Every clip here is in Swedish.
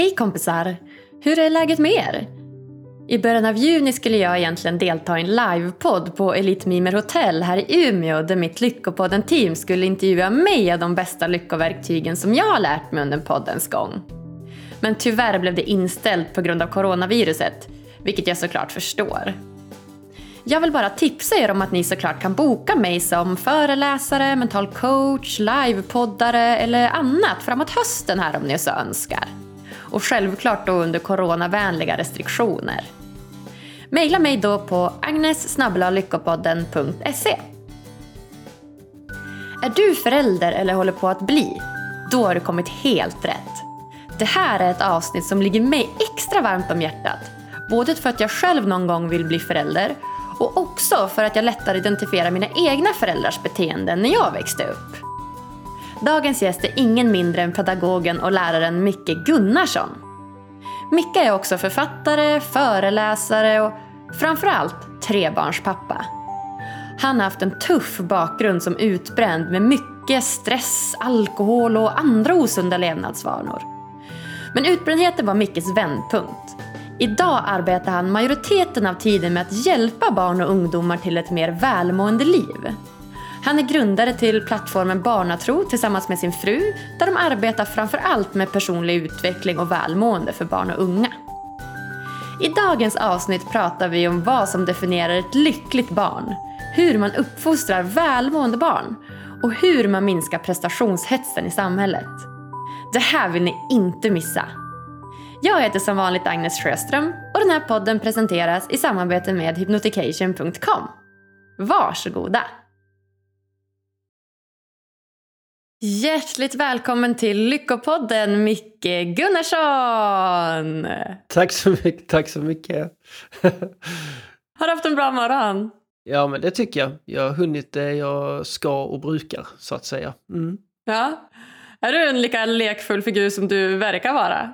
Hej kompisar! Hur är läget med er? I början av juni skulle jag egentligen delta i en livepodd på Elite Mimer Hotel här i Umeå där mitt Lyckopodden-team skulle intervjua mig av de bästa lyckoverktygen som jag har lärt mig under poddens gång. Men tyvärr blev det inställt på grund av coronaviruset, vilket jag såklart förstår. Jag vill bara tipsa er om att ni såklart kan boka mig som föreläsare, mental coach, livepoddare eller annat framåt hösten här om ni så önskar. Och självklart då under coronavänliga restriktioner. Maila mig då på agnes.lyckopodden.se Är du förälder eller håller på att bli? Då har du kommit helt rätt. Det här är ett avsnitt som ligger mig extra varmt om hjärtat. Både för att jag själv någon gång vill bli förälder och också för att jag lättare identifierar mina egna föräldrars beteenden när jag växte upp. Dagens gäst är ingen mindre än pedagogen och läraren Micke Gunnarsson. Micke är också författare, föreläsare och framförallt trebarnspappa. Han har haft en tuff bakgrund som utbränd med mycket stress, alkohol och andra osunda levnadsvanor. Men utbrändheten var Mickes vändpunkt. Idag arbetar han majoriteten av tiden med att hjälpa barn och ungdomar till ett mer välmående liv. Han är grundare till plattformen Barnatro tillsammans med sin fru där de arbetar framför allt med personlig utveckling och välmående för barn och unga. I dagens avsnitt pratar vi om vad som definierar ett lyckligt barn, hur man uppfostrar välmående barn och hur man minskar prestationshetsen i samhället. Det här vill ni inte missa. Jag heter som vanligt Agnes Sjöström och den här podden presenteras i samarbete med hypnotication.com. Varsågoda! Hjärtligt välkommen till Lyckopodden Micke Gunnarsson! Tack så mycket, tack så mycket. Har du haft en bra morgon? Ja, men det tycker jag. Jag har hunnit det jag ska och brukar, så att säga. Mm. Ja. Är du en lika lekfull figur som du verkar vara?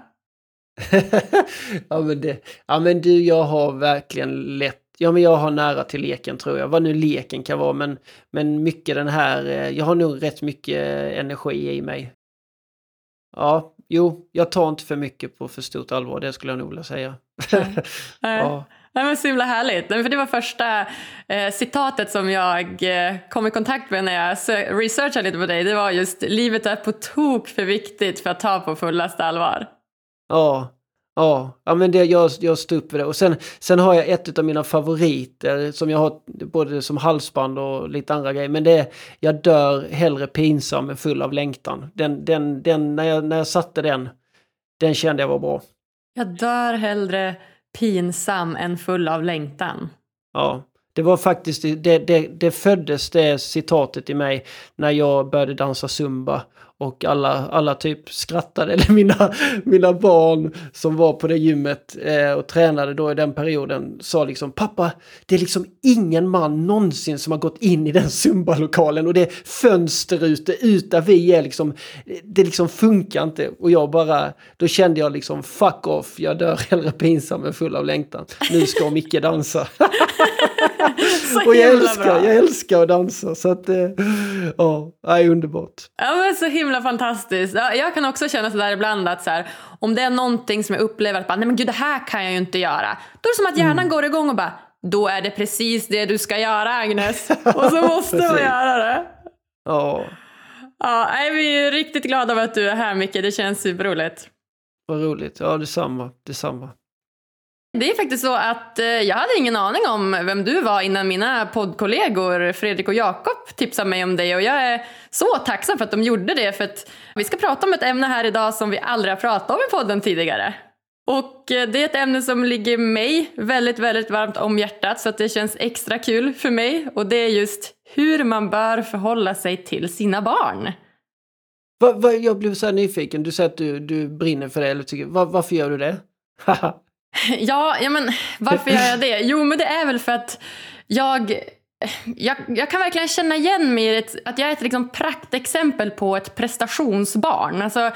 ja, men det, ja, men du, jag har verkligen lätt Ja, men jag har nära till leken tror jag. Vad nu leken kan vara, men, men mycket den här... eh, Jag har nog rätt mycket energi i mig. Ja, jo, jag tar inte för mycket på för stort allvar, det skulle jag nog vilja säga. Nej. ja. Nej, men så himla härligt. För det var första eh, citatet som jag eh, kom i kontakt med när jag researchade lite på dig. Det var just livet är på tok för viktigt för att ta på fullaste allvar. Ja, ja, ja men det, jag, jag står upp för det. Och sen, sen har jag ett av mina favoriter som jag har både som halsband och lite andra grejer. Men det är Jag dör hellre pinsam än full av längtan. Den, den, den, när, jag, när jag satte den, den kände jag var bra. Jag dör hellre pinsam än full av längtan. Ja, det var faktiskt, det, det, det föddes det citatet i mig när jag började dansa zumba. Och alla, alla typ skrattade, eller mina, mina barn som var på det gymmet eh, och tränade då i den perioden sa liksom pappa, det är liksom ingen man någonsin som har gått in i den zumbalokalen och det är fönsterrutor ut där vi är liksom, det liksom funkar inte. Och jag bara, då kände jag liksom fuck off, jag dör hellre pinsam än full av längtan. Nu ska Micke dansa. Och jag älskar, bra. jag älskar att dansa så att, eh, ja, det är underbart. Ja men så himla fantastiskt. Ja, jag kan också känna sådär ibland att så här, om det är någonting som jag upplever att bara, nej men gud det här kan jag ju inte göra. Då är det som att hjärnan går igång och bara då är det precis det du ska göra Agnes. Och så måste man göra det. Ja, Ja, vi är riktigt glada över att du är här Micke, det känns superroligt. vad roligt. Ja, detsamma, detsamma. Det är faktiskt så att eh, jag hade ingen aning om vem du var innan mina poddkollegor Fredrik och Jakob tipsade mig om dig och jag är så tacksam för att de gjorde det för att vi ska prata om ett ämne här idag som vi aldrig har pratat om i podden tidigare. Och eh, det är ett ämne som ligger mig väldigt, väldigt varmt om hjärtat så att det känns extra kul för mig och det är just hur man bör förhålla sig till sina barn. Va, va, jag blev så här nyfiken. Du säger att du, du brinner för det. Eller tycker, va, varför gör du det? Ja, ja, men varför gör jag det? Jo, men det är väl för att jag, jag, jag kan verkligen känna igen mig i att jag är ett liksom praktexempel på ett prestationsbarn. Alltså,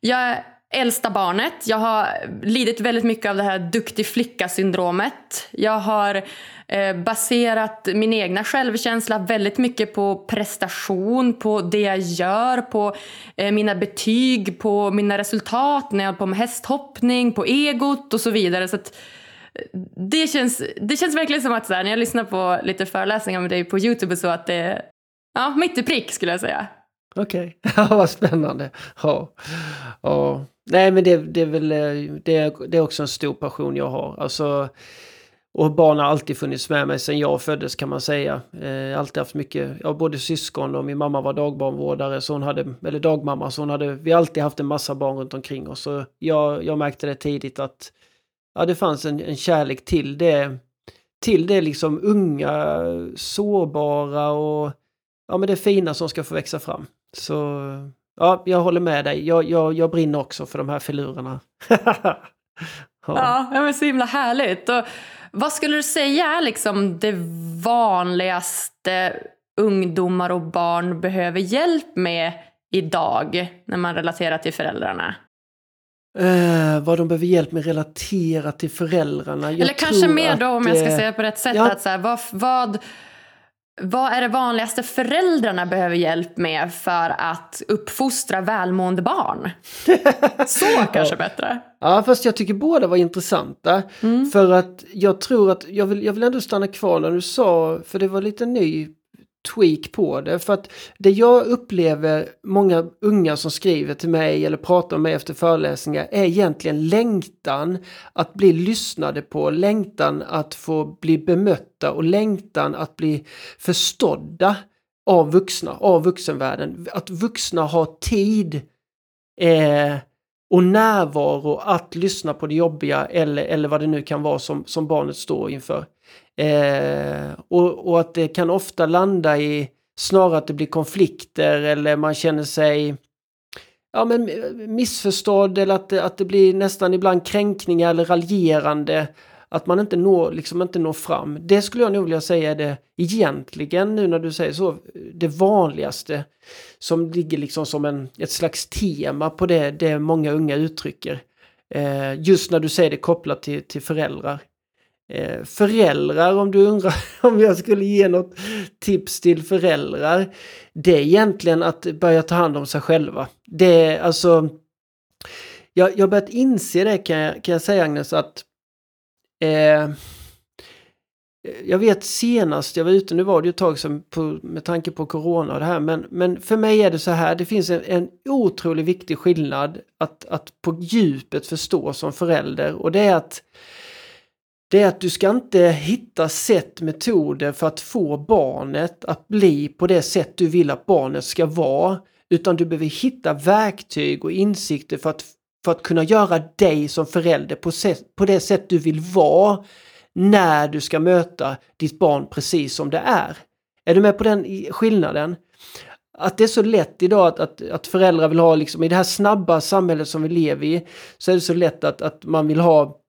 jag äldsta barnet. Jag har lidit väldigt mycket av det här duktig flicka-syndromet. Jag har eh, baserat min egna självkänsla väldigt mycket på prestation, på det jag gör, på eh, mina betyg, på mina resultat när jag på med hästhoppning, på egot och så vidare. Så att, eh, det känns, det känns verkligen som att så här, när jag lyssnar på lite föreläsningar med dig på Youtube och så att det är ja, mitt i prick skulle jag säga. Okej, okay. vad spännande. Ja. Ja. Nej, men det, det är väl eh, det, det är också en stor passion jag har. Alltså, och barn har alltid funnits med mig sedan jag föddes kan man säga. Eh, jag har alltid haft mycket, jag har både syskon och min mamma var dagbarnvårdare, så hon hade, eller dagmamma, så hon hade, vi har alltid haft en massa barn runt omkring oss. Så jag, jag märkte det tidigt att ja, det fanns en, en kärlek till det, till det liksom unga, sårbara och ja, men det fina som ska få växa fram. Så ja, jag håller med dig. Jag, jag, jag brinner också för de här filurerna. ja. ja, men så himla härligt. Och vad skulle du säga är liksom det vanligaste ungdomar och barn behöver hjälp med idag när man relaterar till föräldrarna? Uh, vad de behöver hjälp med relaterat till föräldrarna. Jag Eller kanske mer då om jag ska säga på rätt sätt. Ja. Att så här, vad, vad, vad är det vanligaste föräldrarna behöver hjälp med för att uppfostra välmående barn? Så kanske bättre. Ja, fast jag tycker båda var intressanta. Mm. För att jag tror att, jag vill, jag vill ändå stanna kvar när du sa, för det var lite ny tweak på det. För att det jag upplever många unga som skriver till mig eller pratar med mig efter föreläsningar är egentligen längtan att bli lyssnade på, längtan att få bli bemötta och längtan att bli förstådda av vuxna, av vuxenvärlden. Att vuxna har tid eh, och närvaro att lyssna på det jobbiga eller, eller vad det nu kan vara som, som barnet står inför. Eh, och, och, att det kan ofta landa i snarare att det blir konflikter eller man känner sig ja, men missförstådd eller att det, att det blir nästan ibland kränkningar eller raljerande. Att man inte når, liksom inte når fram. Det skulle jag nog vilja säga är det egentligen, nu när du säger så, det vanligaste som ligger liksom som en, ett slags tema på det, det många unga uttrycker. Eh, just när du säger det kopplat till, till föräldrar. Eh, föräldrar, om du undrar om jag skulle ge något tips till föräldrar. Det är egentligen att börja ta hand om sig själva. Det är alltså... Jag har börjat inse det kan jag, kan jag säga Agnes att... Eh, jag vet senast jag var ute, nu var det ju ett tag sedan på, med tanke på corona och det här, men, men för mig är det så här, det finns en, en otroligt viktig skillnad att, att på djupet förstå som förälder och det är att det är att du ska inte hitta sätt, metoder för att få barnet att bli på det sätt du vill att barnet ska vara. Utan du behöver hitta verktyg och insikter för att, för att kunna göra dig som förälder på, sätt, på det sätt du vill vara när du ska möta ditt barn precis som det är. Är du med på den skillnaden? Att det är så lätt idag att, att, att föräldrar vill ha, liksom, i det här snabba samhället som vi lever i, så är det så lätt att, att man vill ha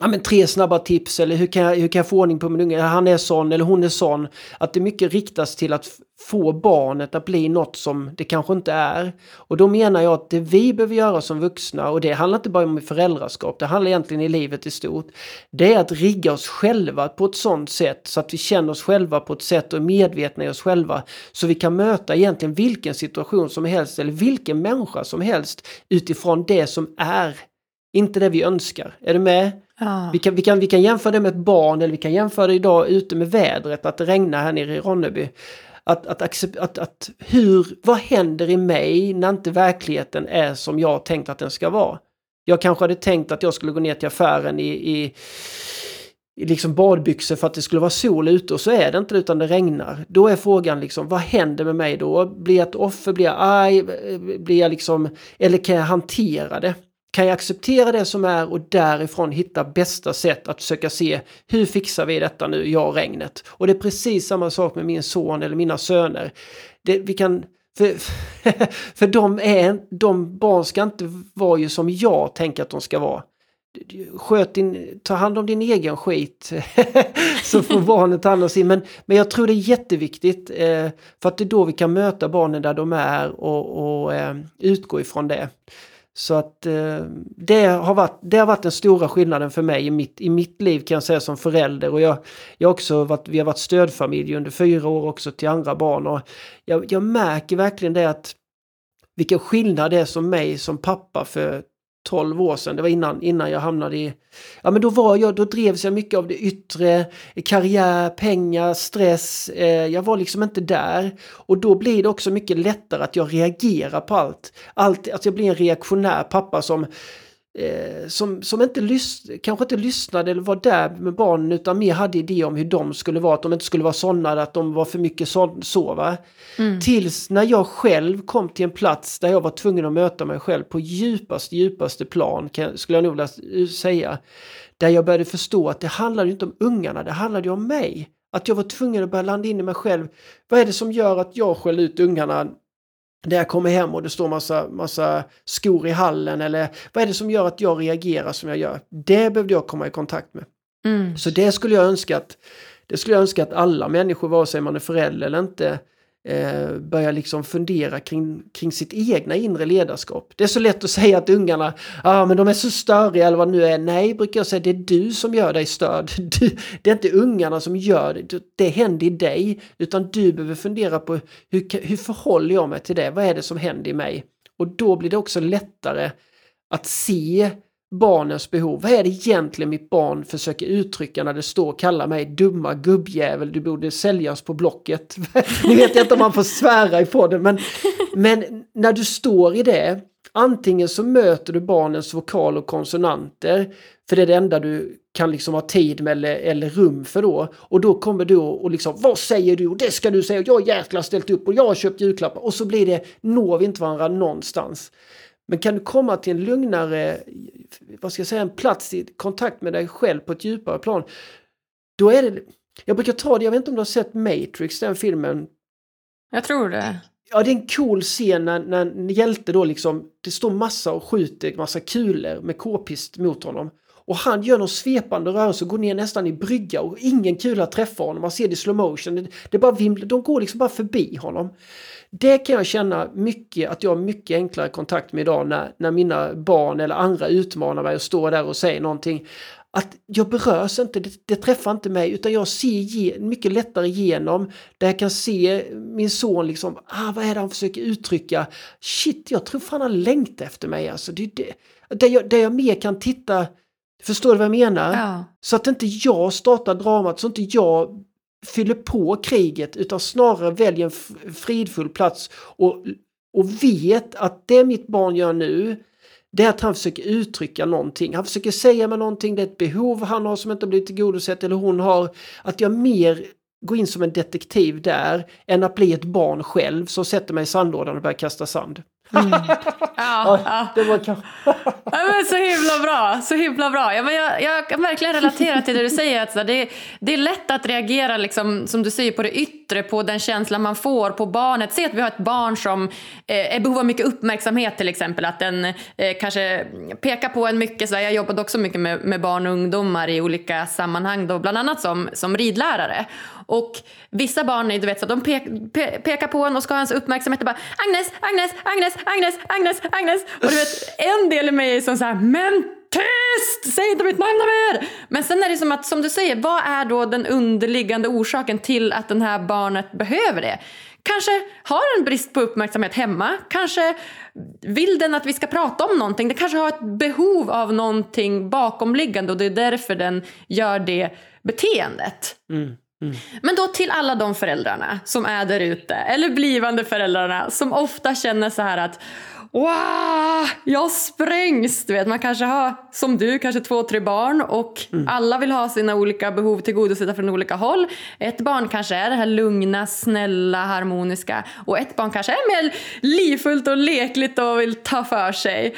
ja, men tre snabba tips eller hur kan, jag, hur kan jag få ordning på min unge? Han är sån eller hon är sån. Att det mycket riktas till att få barnet att bli något som det kanske inte är. Och då menar jag att det vi behöver göra som vuxna, och det handlar inte bara om föräldraskap, det handlar egentligen i livet i stort. Det är att rigga oss själva på ett sånt sätt så att vi känner oss själva på ett sätt och är medvetna i oss själva. Så vi kan möta egentligen vilken situation som helst eller vilken människa som helst utifrån det som är. Inte det vi önskar. Är du med? Ja. Vi, kan, vi, kan, vi kan jämföra det med ett barn eller vi kan jämföra det idag ute med vädret, att det regnar här nere i Ronneby. Att, att, att, att, hur, vad händer i mig när inte verkligheten är som jag tänkt att den ska vara? Jag kanske hade tänkt att jag skulle gå ner till affären i, i, i liksom badbyxor för att det skulle vara sol ute och så är det inte utan det regnar. Då är frågan liksom, vad händer med mig då? Blir jag ett offer? Blir jag arg? Blir jag liksom, eller kan jag hantera det? Kan jag acceptera det som är och därifrån hitta bästa sätt att försöka se hur fixar vi detta nu, jag och regnet. Och det är precis samma sak med min son eller mina söner. Det, vi kan, för, för de, är, de barn ska inte vara ju som jag tänker att de ska vara. Sköt din, ta hand om din egen skit så får barnet ta hand om sin. Men, men jag tror det är jätteviktigt eh, för att det är då vi kan möta barnen där de är och, och eh, utgå ifrån det. Så att eh, det, har varit, det har varit den stora skillnaden för mig i mitt, i mitt liv kan jag säga som förälder. Och jag, jag också varit, vi har varit stödfamilj under fyra år också till andra barn. Och jag, jag märker verkligen det att vilken skillnad det är som mig som pappa för 12 år sedan, det var innan, innan jag hamnade i... Ja men då var jag, då drevs jag mycket av det yttre, karriär, pengar, stress. Eh, jag var liksom inte där. Och då blir det också mycket lättare att jag reagerar på allt. allt att jag blir en reaktionär pappa som eh, som, som inte lys kanske inte lyssnade eller var där med barnen utan mer hade idé om hur de skulle vara, att de inte skulle vara sådana, att de var för mycket så, så? Mm. Tills när jag själv kom till en plats där jag var tvungen att möta mig själv på djupaste, djupaste plan, kan, skulle jag nog vilja säga. Där jag började förstå att det handlade inte om ungarna, det handlade om mig. Att jag var tvungen att börja landa in i mig själv. Vad är det som gör att jag skäller ut ungarna när jag kommer hem och det står massa, massa skor i hallen eller vad är det som gör att jag reagerar som jag gör? Det behövde jag komma i kontakt med. Mm. Så det skulle jag önska att det skulle jag önska att alla människor, vare sig man är förälder eller inte, eh, börja liksom fundera kring, kring sitt egna inre ledarskap. Det är så lätt att säga att ungarna, ah, men de är så störiga eller vad det nu är. Nej, brukar jag säga, det är du som gör dig störd. Du, det är inte ungarna som gör det, det händer i dig. Utan du behöver fundera på hur, hur förhåller jag mig till det? Vad är det som händer i mig? Och då blir det också lättare att se barnens behov. Vad är det egentligen mitt barn försöker uttrycka när det står kalla mig dumma gubbjävel, du borde säljas på Blocket. nu vet jag inte om man får svära i podden men, men när du står i det, antingen så möter du barnens vokal och konsonanter, för det är det enda du kan liksom ha tid med eller, eller rum för då. Och då kommer du och liksom, vad säger du? Och det ska du säga, och jag har jäkla ställt upp och jag har köpt julklappar. Och så blir det, når vi inte varandra någonstans. Men kan du komma till en lugnare, vad ska jag säga, en plats i kontakt med dig själv på ett djupare plan. Då är det, jag brukar ta det, jag vet inte om du har sett Matrix, den filmen? Jag tror det. Ja, det är en cool scen när, när en hjälte då liksom, det står massa och skjuter massa kulor med k-pist mot honom. Och han gör någon svepande rörelse och går ner nästan i brygga och ingen kula träffar honom. Man ser det i slow motion. Det, det bara vimlar, de går liksom bara förbi honom. Det kan jag känna mycket, att jag har mycket enklare kontakt med idag när, när mina barn eller andra utmanar mig och står där och säger någonting. Att jag berörs inte, det, det träffar inte mig utan jag ser ge, mycket lättare igenom. Där jag kan se min son liksom, ah, vad är det han försöker uttrycka? Shit, jag tror fan han längtar efter mig alltså. Det, det, där, jag, där jag mer kan titta Förstår du vad jag menar? Ja. Så att inte jag startar dramat, så inte jag fyller på kriget utan snarare väljer en fridfull plats och, och vet att det mitt barn gör nu det är att han försöker uttrycka någonting. Han försöker säga mig någonting, det är ett behov han har som inte blivit tillgodosett eller hon har. Att jag mer går in som en detektiv där än att bli ett barn själv som sätter mig i sandlådan och börjar kasta sand. Mm. Ja, ja, det var ja, men Så himla bra, så himla bra. Ja, men jag, jag kan verkligen relatera till det du säger. Att det, det är lätt att reagera, liksom, som du säger, på det yttre, på den känslan man får, på barnet. Se att vi har ett barn som eh, är behov av mycket uppmärksamhet till exempel. Att den eh, kanske pekar på en mycket. Så jag jobbade också mycket med, med barn och ungdomar i olika sammanhang, då, bland annat som, som ridlärare. Och vissa barn du vet, så de pe pe pekar på en och ska ha ens uppmärksamhet och bara Agnes, Agnes, Agnes, Agnes, Agnes, Agnes. Och du vet, en del i mig är som så här, men tyst! Säg inte mitt namn mer! Men sen är det som att, som du säger, vad är då den underliggande orsaken till att det här barnet behöver det? Kanske har en brist på uppmärksamhet hemma, kanske vill den att vi ska prata om någonting, det kanske har ett behov av någonting bakomliggande och det är därför den gör det beteendet. Mm. Mm. Men då till alla de föräldrarna som är där ute, eller blivande föräldrarna som ofta känner så här att Wow, jag sprängs! Du vet, man kanske har, som du, kanske två, tre barn och mm. alla vill ha sina olika behov tillgodosedda från olika håll. Ett barn kanske är det här lugna, snälla, harmoniska och ett barn kanske är mer livfullt och lekligt och vill ta för sig.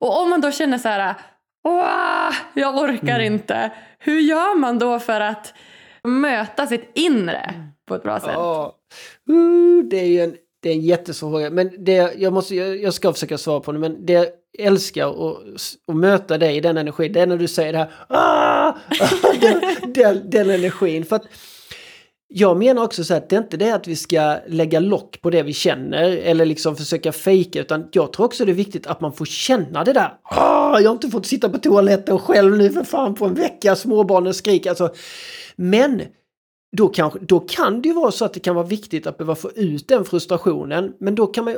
Och om man då känner så här, wow, jag orkar mm. inte. Hur gör man då för att möta sitt inre på ett bra sätt? Oh. Uh, det är ju en, det är en jättesvår fråga. Men det, jag, måste, jag, jag ska försöka svara på det. Men det jag älskar att, möta dig i den energin, det är när du säger det här. Ah! den, den, den energin. För att jag menar också så att det är inte det att vi ska lägga lock på det vi känner eller liksom försöka fejka utan jag tror också det är viktigt att man får känna det där. Ah, jag har inte fått sitta på toaletten själv nu för fan på en vecka, småbarnen skriker. Alltså. Men då, kanske, då kan det ju vara så att det kan vara viktigt att behöva få ut den frustrationen. Men då kan man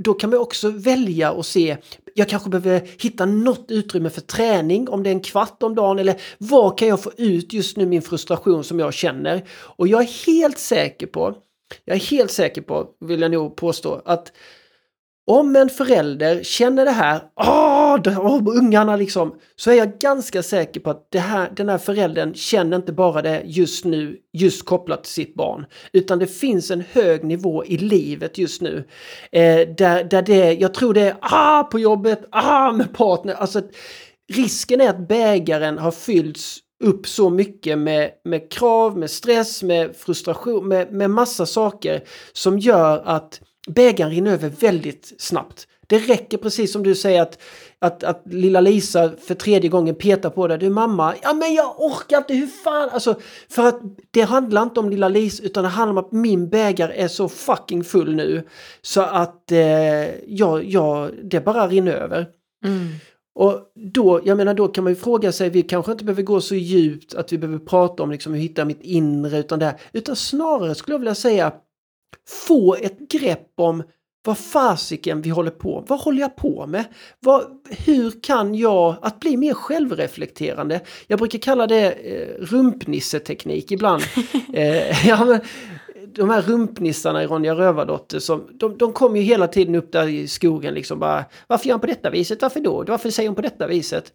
då kan man också välja och se, jag kanske behöver hitta något utrymme för träning, om det är en kvart om dagen eller vad kan jag få ut just nu min frustration som jag känner? Och jag är helt säker på, jag är helt säker på, vill jag nog påstå, att om en förälder känner det här, åh, åh, ungarna liksom, så är jag ganska säker på att det här, den här föräldern känner inte bara det just nu, just kopplat till sitt barn, utan det finns en hög nivå i livet just nu. Eh, där, där det, jag tror det är ah på jobbet, ah med partner, alltså risken är att bägaren har fyllts upp så mycket med, med krav, med stress, med frustration, med, med massa saker som gör att bägaren rinner över väldigt snabbt. Det räcker precis som du säger att, att, att lilla Lisa för tredje gången petar på dig. Du mamma, ja men jag orkar inte, hur fan? Alltså, för att det handlar inte om lilla Lisa utan det handlar om att min bägare är så fucking full nu. Så att eh, jag, jag, det bara rinner över. Mm. Och då, jag menar då kan man ju fråga sig, vi kanske inte behöver gå så djupt att vi behöver prata om liksom hur hitta mitt inre utan det utan snarare skulle jag vilja säga få ett grepp om vad fasiken vi håller på Vad håller jag på med? Vad, hur kan jag, att bli mer självreflekterande? Jag brukar kalla det eh, rumpnisseteknik ibland. eh, ja, men, de här rumpnissarna i Ronja Rövardotter, som, de, de kommer ju hela tiden upp där i skogen liksom bara Varför gör han på detta viset? Varför då? Varför säger hon på detta viset?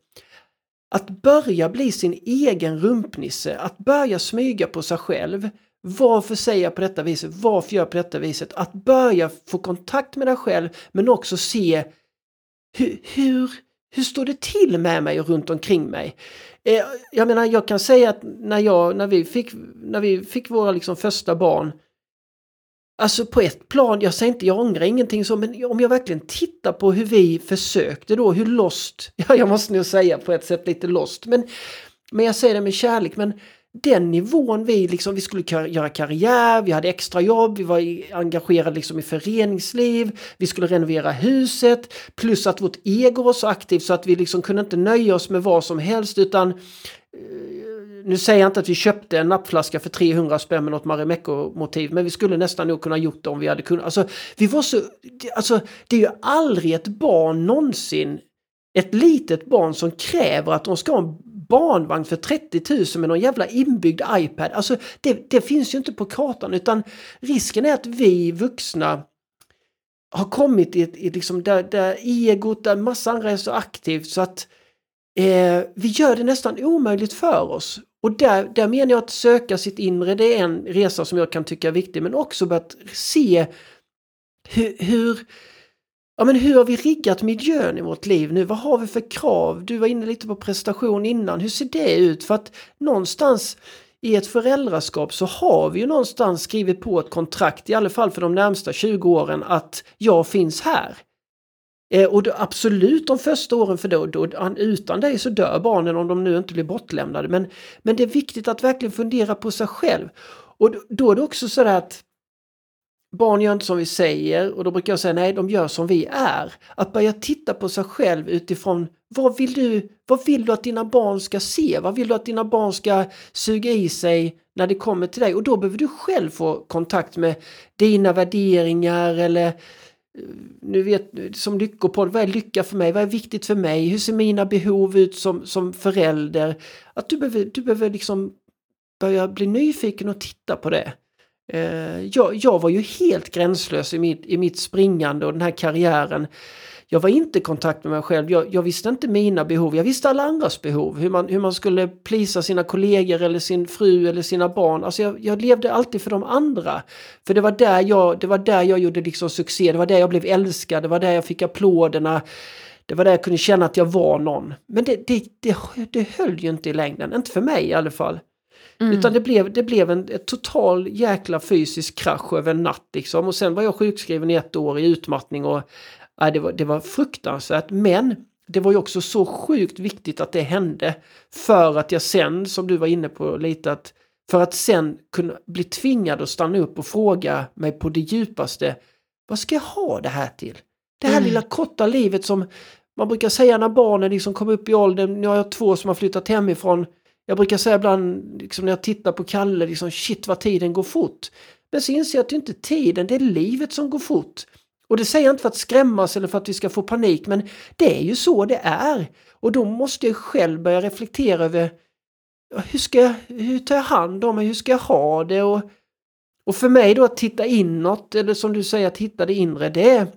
Att börja bli sin egen rumpnisse, att börja smyga på sig själv, varför säger jag på detta viset? Varför gör jag på detta viset? Att börja få kontakt med dig själv men också se hur, hur, hur står det till med mig och runt omkring mig? Eh, jag menar, jag kan säga att när, jag, när, vi, fick, när vi fick våra liksom första barn Alltså på ett plan, jag säger inte, jag ångrar ingenting så, men om jag verkligen tittar på hur vi försökte då, hur lost, ja jag måste nog säga på ett sätt lite lost, men, men jag säger det med kärlek, men den nivån vi liksom, vi skulle göra karriär, vi hade extra jobb, vi var engagerade liksom i föreningsliv, vi skulle renovera huset, plus att vårt ego var så aktivt så att vi liksom kunde inte nöja oss med vad som helst utan eh, nu säger jag inte att vi köpte en nappflaska för 300 spänn med något Marimekko-motiv, men vi skulle nästan nog kunna gjort det om vi hade kunnat. Alltså, vi var så, alltså, det är ju aldrig ett barn någonsin, ett litet barn som kräver att de ska ha en barnvagn för 30 000 med någon jävla inbyggd iPad. Alltså det, det finns ju inte på kartan utan risken är att vi vuxna har kommit i, i liksom där, där egot, där massa andra är så aktivt så att eh, vi gör det nästan omöjligt för oss. Och där, där menar jag att söka sitt inre, det är en resa som jag kan tycka är viktig, men också att se hur, hur Ja men hur har vi riggat miljön i vårt liv nu? Vad har vi för krav? Du var inne lite på prestation innan. Hur ser det ut? För att någonstans i ett föräldraskap så har vi ju någonstans skrivit på ett kontrakt, i alla fall för de närmsta 20 åren, att jag finns här. Eh, och då, absolut de första åren för då, då, utan dig så dör barnen om de nu inte blir bortlämnade. Men, men det är viktigt att verkligen fundera på sig själv. Och då, då är det också så att barn gör inte som vi säger och då brukar jag säga nej, de gör som vi är. Att börja titta på sig själv utifrån vad vill du, vad vill du att dina barn ska se? Vad vill du att dina barn ska suga i sig när det kommer till dig? Och då behöver du själv få kontakt med dina värderingar eller eh, nu vet som lyckopodd, vad är lycka för mig? Vad är viktigt för mig? Hur ser mina behov ut som, som förälder? Att du behöver, du behöver liksom börja bli nyfiken och titta på det. Eh, jag, jag, var ju helt gränslös i mitt, i mitt springande och den här karriären. Jag var inte i kontakt med mig själv. Jag, jag, visste inte mina behov. Jag visste alla andras behov. Hur man, hur man skulle plisa sina kollegor eller sin fru eller sina barn. Alltså jag, jag, levde alltid för de andra. För det var, där jag, det var där jag gjorde liksom succé. Det var där jag blev älskad. Det var där jag fick applåderna. Det var där jag kunde känna att jag var någon. Men det, det, det, det höll ju inte i längden. Inte för mig i alla fall. Mm. Utan det blev, det blev en, total jäkla fysisk krasch över en natt liksom. Och sen var jag sjukskriven i ett år i utmattning och äh, det, var, det var fruktansvärt. Men det var ju också så sjukt viktigt att det hände. För att jag sen, som du var inne på lite, att För att sen kunna bli tvingad att stanna upp och fråga mig på det djupaste, vad ska jag ha det här till? Det här Mm. lilla korta livet som man brukar säga när barnen liksom kommer upp i åldern, nu har jag två som har flyttat hemifrån. Jag brukar säga ibland liksom när jag tittar på Kalle, liksom, shit vad tiden går fort. Men så inser jag att det inte är tiden, det är livet som går fort. Och det säger jag inte för att skrämmas eller för att vi ska få panik, men det är ju så det är. Och då måste jag själv börja reflektera över hur, ska jag, hur tar jag hand om mig, hur ska jag ha det? Och, och för mig då att titta inåt, eller som du säger att hitta det inre, det är,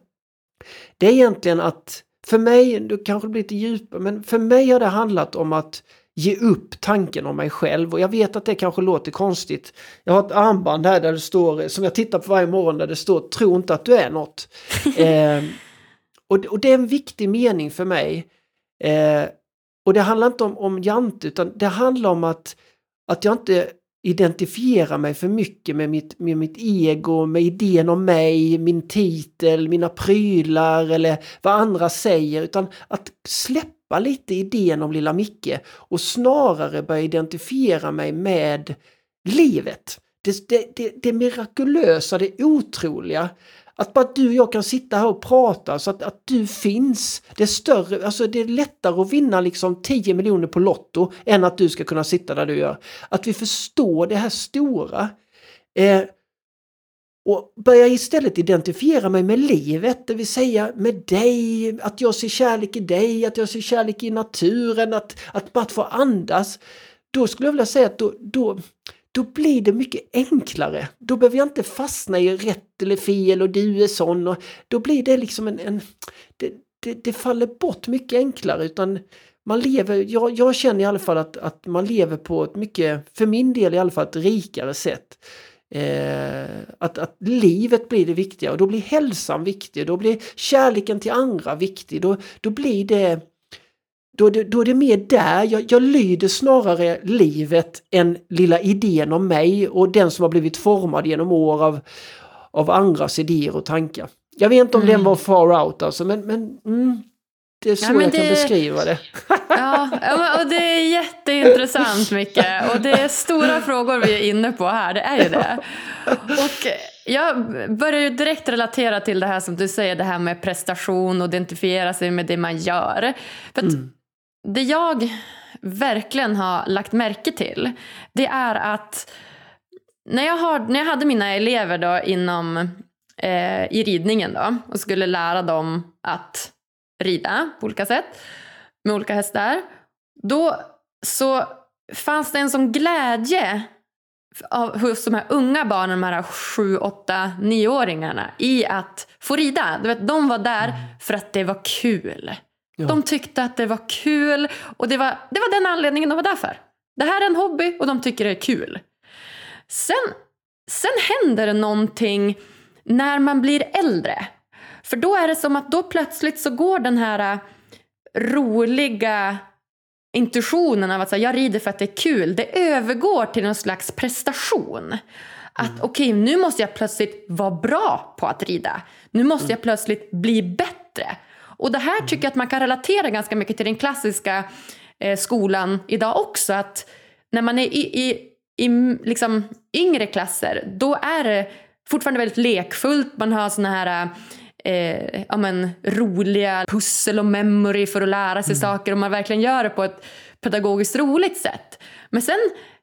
det är egentligen att för mig, då kanske blir lite djupare, men för mig har det handlat om att ge upp tanken om mig själv och jag vet att det kanske låter konstigt. Jag har ett armband här där det står, som jag tittar på varje morgon, där det står tro inte att du är något. eh, och, och det är en viktig mening för mig. Eh, och det handlar inte om, om jante utan det handlar om att, att jag inte identifierar mig för mycket med mitt, med mitt ego, med idén om mig, min titel, mina prylar eller vad andra säger. Utan att släppa lite idén om lilla Micke och snarare börja identifiera mig med livet. Det, det, det, det mirakulösa, det otroliga. Att bara du och jag kan sitta här och prata så att, att du finns. Det är större, alltså det är lättare att vinna liksom 10 miljoner på Lotto än att du ska kunna sitta där du gör. Att vi förstår det här stora. Eh, och börjar istället identifiera mig med livet, det vill säga med dig, att jag ser kärlek i dig, att jag ser kärlek i naturen, att, att bara få andas. Då skulle jag vilja säga att då, då, då blir det mycket enklare. Då behöver jag inte fastna i rätt eller fel och du är sån. Och då blir det liksom en... en det, det, det faller bort mycket enklare utan man lever, jag, jag känner i alla fall att, att man lever på ett mycket, för min del i alla fall, ett rikare sätt. Eh, att, att livet blir det viktiga. Och då blir hälsan viktig, då blir kärleken till andra viktig, då, då blir det då, det- då är det mer där, jag, jag lyder snarare livet än lilla idén om mig och den som har blivit formad genom år av, av andras idéer och tankar. Jag vet inte om den Mm. var far out alltså, men, men mm, det är så Ja, jag kan det- beskriva det. Ja, och det är jätteintressant Micke. Och det är stora frågor vi är inne på här, det är ju det. Och jag börjar ju direkt relatera till det här som du säger, det här med prestation och identifiera sig med det man gör. För att det jag verkligen har lagt märke till, det är att när jag, har, när jag hade mina elever då inom, eh, i ridningen då och skulle lära dem att rida på olika sätt med olika hästar, då så fanns det en sån glädje av, hos de här unga barnen, de här sju, åtta, nioåringarna i att få rida. Du vet, de var där för att det var kul. Ja. De tyckte att det var kul och det var, det var den anledningen de var där för. Det här är en hobby och de tycker det är kul. Sen, sen händer det någonting när man blir äldre. För då är det som att då plötsligt så går den här äh, roliga intuitionen av att säga, jag rider för att det är kul, det övergår till någon slags prestation. Att okej, nu måste jag plötsligt vara bra på att rida. Nu måste jag plötsligt bli bättre. Och det här tycker jag att man kan relatera ganska mycket till den klassiska eh, skolan idag också. Att när man är i, i, i liksom yngre klasser, då är det fortfarande väldigt lekfullt. Man har såna här eh, ja, men, roliga pussel och memory för att lära sig saker och man verkligen gör det på ett pedagogiskt roligt sätt. Men sen,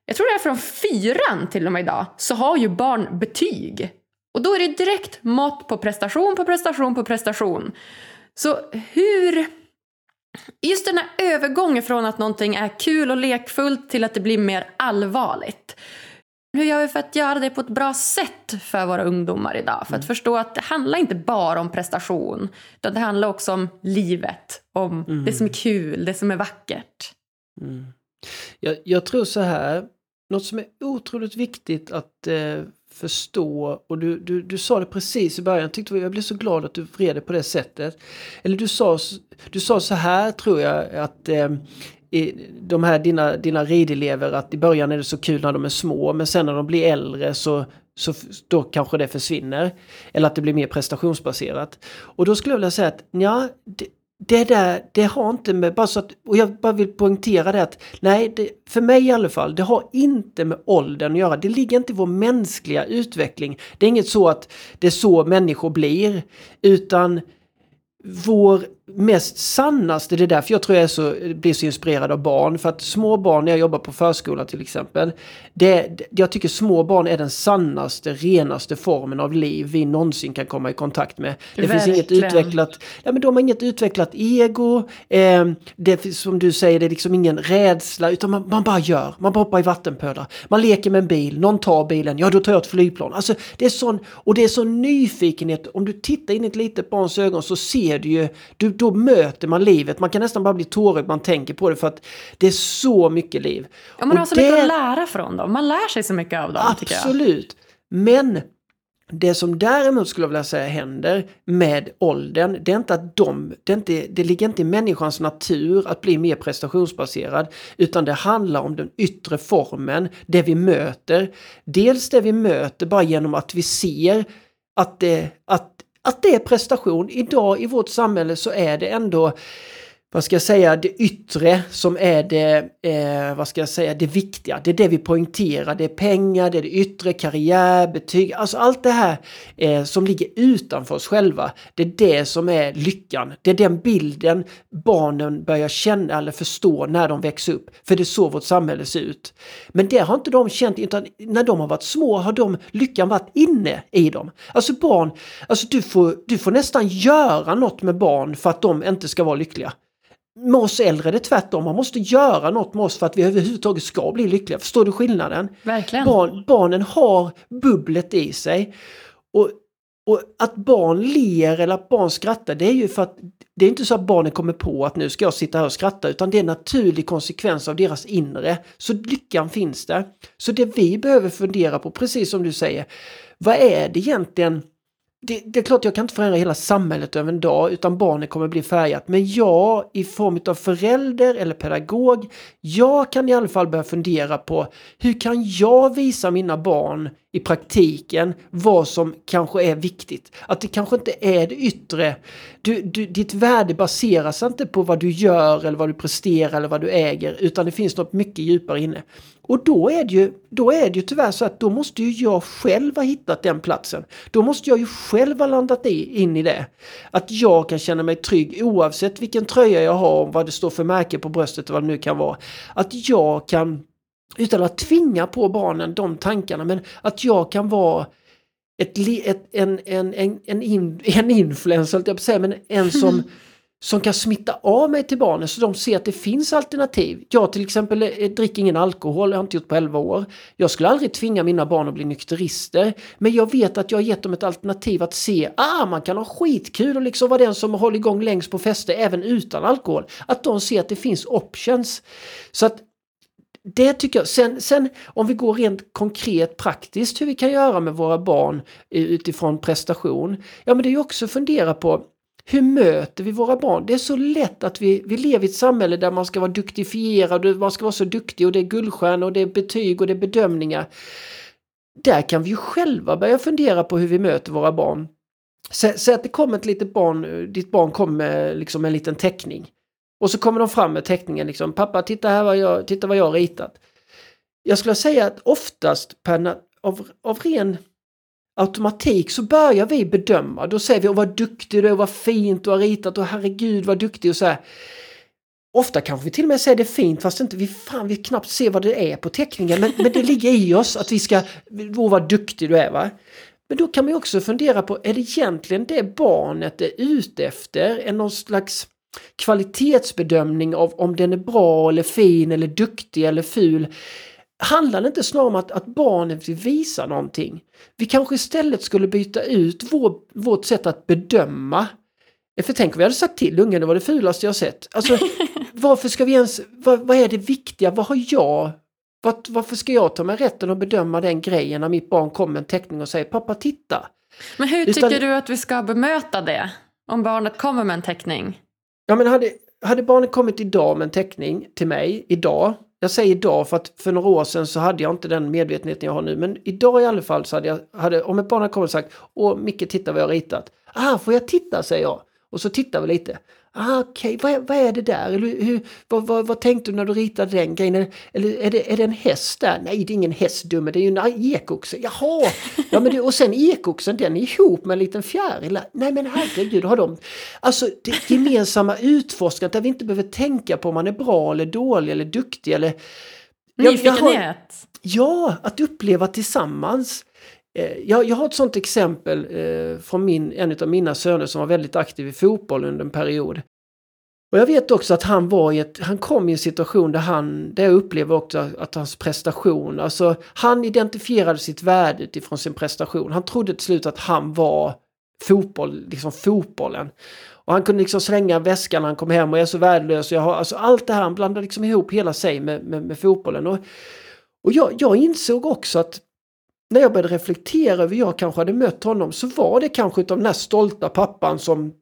jag tror det är från fyran till och med idag, så har ju barn betyg. Och då är det direkt mått på prestation på prestation på prestation. Så hur... Just den här övergången från att någonting är kul och lekfullt till att det blir mer allvarligt. Hur gör vi för att göra det på ett bra sätt för våra ungdomar idag? För att förstå att det handlar inte bara om prestation. Utan det handlar också om livet. Om det som är kul, det som är vackert. Jag, jag tror så här, något som är otroligt viktigt att eh, förstå, och du, du, du sa det precis i början, jag, tyckte, jag blev så glad att du vred det på det sättet. Eller du sa, du sa så här tror jag, att eh, de här dina, dina ridelever, att i början är det så kul när de är små, men sen när de blir äldre så, så då kanske det försvinner. Eller att det blir mer prestationsbaserat. Och då skulle jag vilja säga att ja, det, det där, det har inte med, bara så att, och jag bara vill poängtera det att nej, det, för mig i alla fall, det har inte med åldern att göra. Det ligger inte i vår mänskliga utveckling. Det är inget så att det är så människor blir, utan vår mest sannaste, det är därför jag tror jag är så, blir så inspirerad av barn. För att små barn, när jag jobbar på förskola till exempel, det, jag tycker små barn är den sannaste, renaste formen av liv vi någonsin kan komma i kontakt med. Det Verkligen. finns inget utvecklat, ja men de har inget utvecklat ego, eh, det som du säger, det är liksom ingen rädsla, utan man, man bara gör, man bara hoppar i vattenpölar, man leker med en bil, någon tar bilen, ja då tar jag ett flygplan. Alltså det är sån, och det är sån nyfikenhet, om du tittar in i ett litet barns ögon så ser du ju, du, då möter man livet. Man kan nästan bara bli tårögd man tänker på det för att det är så mycket liv. Ja, man har så det- mycket att lära från dem. Man lär sig så mycket av dem. Absolut. Men det som däremot skulle jag vilja säga händer med åldern, det är inte att de, det, är inte, det ligger inte i människans natur att bli mer prestationsbaserad, utan det handlar om den yttre formen, det vi möter. Dels det vi möter bara genom att vi ser att det, att, att det är prestation. Idag i vårt samhälle så är det ändå vad ska jag säga, det yttre som är det, eh, vad ska jag säga, det viktiga. Det är det vi poängterar. Det är pengar, det är det yttre, karriär, betyg, alltså allt det här eh, som ligger utanför oss själva. Det är det som är lyckan. Det är den bilden barnen börjar känna eller förstå när de växer upp. För det är så vårt samhälle ser ut. Men det har inte de känt, utan när de har varit små har de lyckan varit inne i dem. Alltså barn, alltså du får, du får nästan göra något med barn för att de inte ska vara lyckliga. Med oss äldre är det tvärtom. Man måste göra något med oss för att vi överhuvudtaget ska bli lyckliga. Förstår du skillnaden? Verkligen. Barn, barnen har bubblet i sig. Och, och att barn ler eller att barn skrattar det är ju för att det är inte så att barnen kommer på att nu ska jag sitta här och skratta utan det är en naturlig konsekvens av deras inre. Så lyckan finns där. Så det vi behöver fundera på, precis som du säger, vad är det egentligen det, det är klart jag kan inte förändra hela samhället över en dag utan barnet kommer bli färgat. Men jag i form av förälder eller pedagog, jag kan i alla fall börja fundera på hur kan jag visa mina barn i praktiken vad som kanske är viktigt. Att det kanske inte är det yttre. Du, du, ditt värde baseras inte på vad du gör eller vad du presterar eller vad du äger utan det finns något mycket djupare inne. Och då är, det ju, då är det ju tyvärr så att då måste ju jag själv ha hittat den platsen. Då måste jag ju själv ha landat i, in i det. Att jag kan känna mig trygg oavsett vilken tröja jag har och vad det står för märke på bröstet och vad det nu kan vara. Att jag kan, utan att tvinga på barnen de tankarna, men att jag kan vara ett, ett, en, en, en, en, in, en influencer, jag säga, men en som som kan smitta av mig till barnen så de ser att det finns alternativ. Jag till exempel eh, dricker ingen alkohol, jag har inte gjort på 11 år. Jag skulle aldrig tvinga mina barn att bli nykterister. Men jag vet att jag har gett dem ett alternativ att se, ah man kan ha skitkul och liksom vara den som håller igång längst på fester även utan alkohol. Att de ser att det finns options. Så att det tycker jag. Sen, sen om vi går rent konkret praktiskt hur vi kan göra med våra barn utifrån prestation. Ja men det är ju också att fundera på hur möter vi våra barn? Det är så lätt att vi, vi lever i ett samhälle där man ska vara duktifierad och man ska vara så duktig och det är guldstjärnor och det är betyg och det är bedömningar. Där kan vi ju själva börja fundera på hur vi möter våra barn. Säg att det kommer ett litet barn, ditt barn kommer med liksom en liten teckning. Och så kommer de fram med teckningen liksom, pappa titta här vad jag, titta vad jag har ritat. Jag skulle säga att oftast per, av, av ren automatik så börjar vi bedöma. Då säger vi åh vad duktig du är, vad fint du har ritat och herregud vad duktig och så här. Ofta kanske vi till och med säger det fint fast inte vi, fan, vi knappt ser vad det är på teckningen. Men, men det ligger i oss att vi ska, åh vad duktig du är va. Men då kan man ju också fundera på, är det egentligen det barnet är ute efter? Är någon slags kvalitetsbedömning av om den är bra eller fin eller duktig eller ful? Handlar det inte snarare om att, att barnet vill visa någonting? Vi kanske istället skulle byta ut vår, vårt sätt att bedöma. För tänk om vi hade sagt till ungen det var det fulaste jag sett. Alltså, varför ska vi ens, vad, vad är det viktiga? Vad har jag? Vad, varför ska jag ta mig rätten att bedöma den grejen när mitt barn kommer med en teckning och säger pappa titta? Men hur Utan- tycker du att vi ska bemöta det? Om barnet kommer med en teckning? Ja men hade, hade barnet kommit idag med en teckning till mig, idag, jag säger idag för att för några år sedan så hade jag inte den medvetenheten jag har nu, men idag i alla fall så hade jag, hade, om ett barn hade kommit och sagt Åh Micke titta vad jag har ritat. Ah, får jag titta säger jag. Och så tittar vi lite. Ah, Okej, okay. vad, vad, är det där? Eller hur, vad, vad, vad, tänkte du när du ritade den grejen? Eller är det, är det en häst där? Nej, det är ingen häst dumme, det är ju en ekoxe. Jaha! Ja, men det, och sen ekoxen, den är ihop med en liten fjäril. Nej men herregud, har de... Alltså det gemensamma utforskandet där vi inte behöver tänka på om man är bra eller dålig eller duktig eller... Nyfikenhet! Ja, att uppleva tillsammans. Eh, jag, jag har ett sånt exempel eh, från min, en av mina söner som var väldigt aktiv i fotboll under en period. Och jag vet också att han var i ett, han kom i en situation där han, där jag upplever också att hans prestation, alltså han identifierade sitt värde utifrån sin prestation. Han trodde till slut att han var fotboll, liksom fotbollen. Och han kunde liksom slänga väskan när han kom hem och är så värdelös. Jag har, alltså allt det här, han blandade liksom ihop hela sig med, med, med fotbollen. Och, och jag, jag insåg också att när jag började reflektera över hur jag kanske hade mött honom så var det kanske utav den här stolta pappan som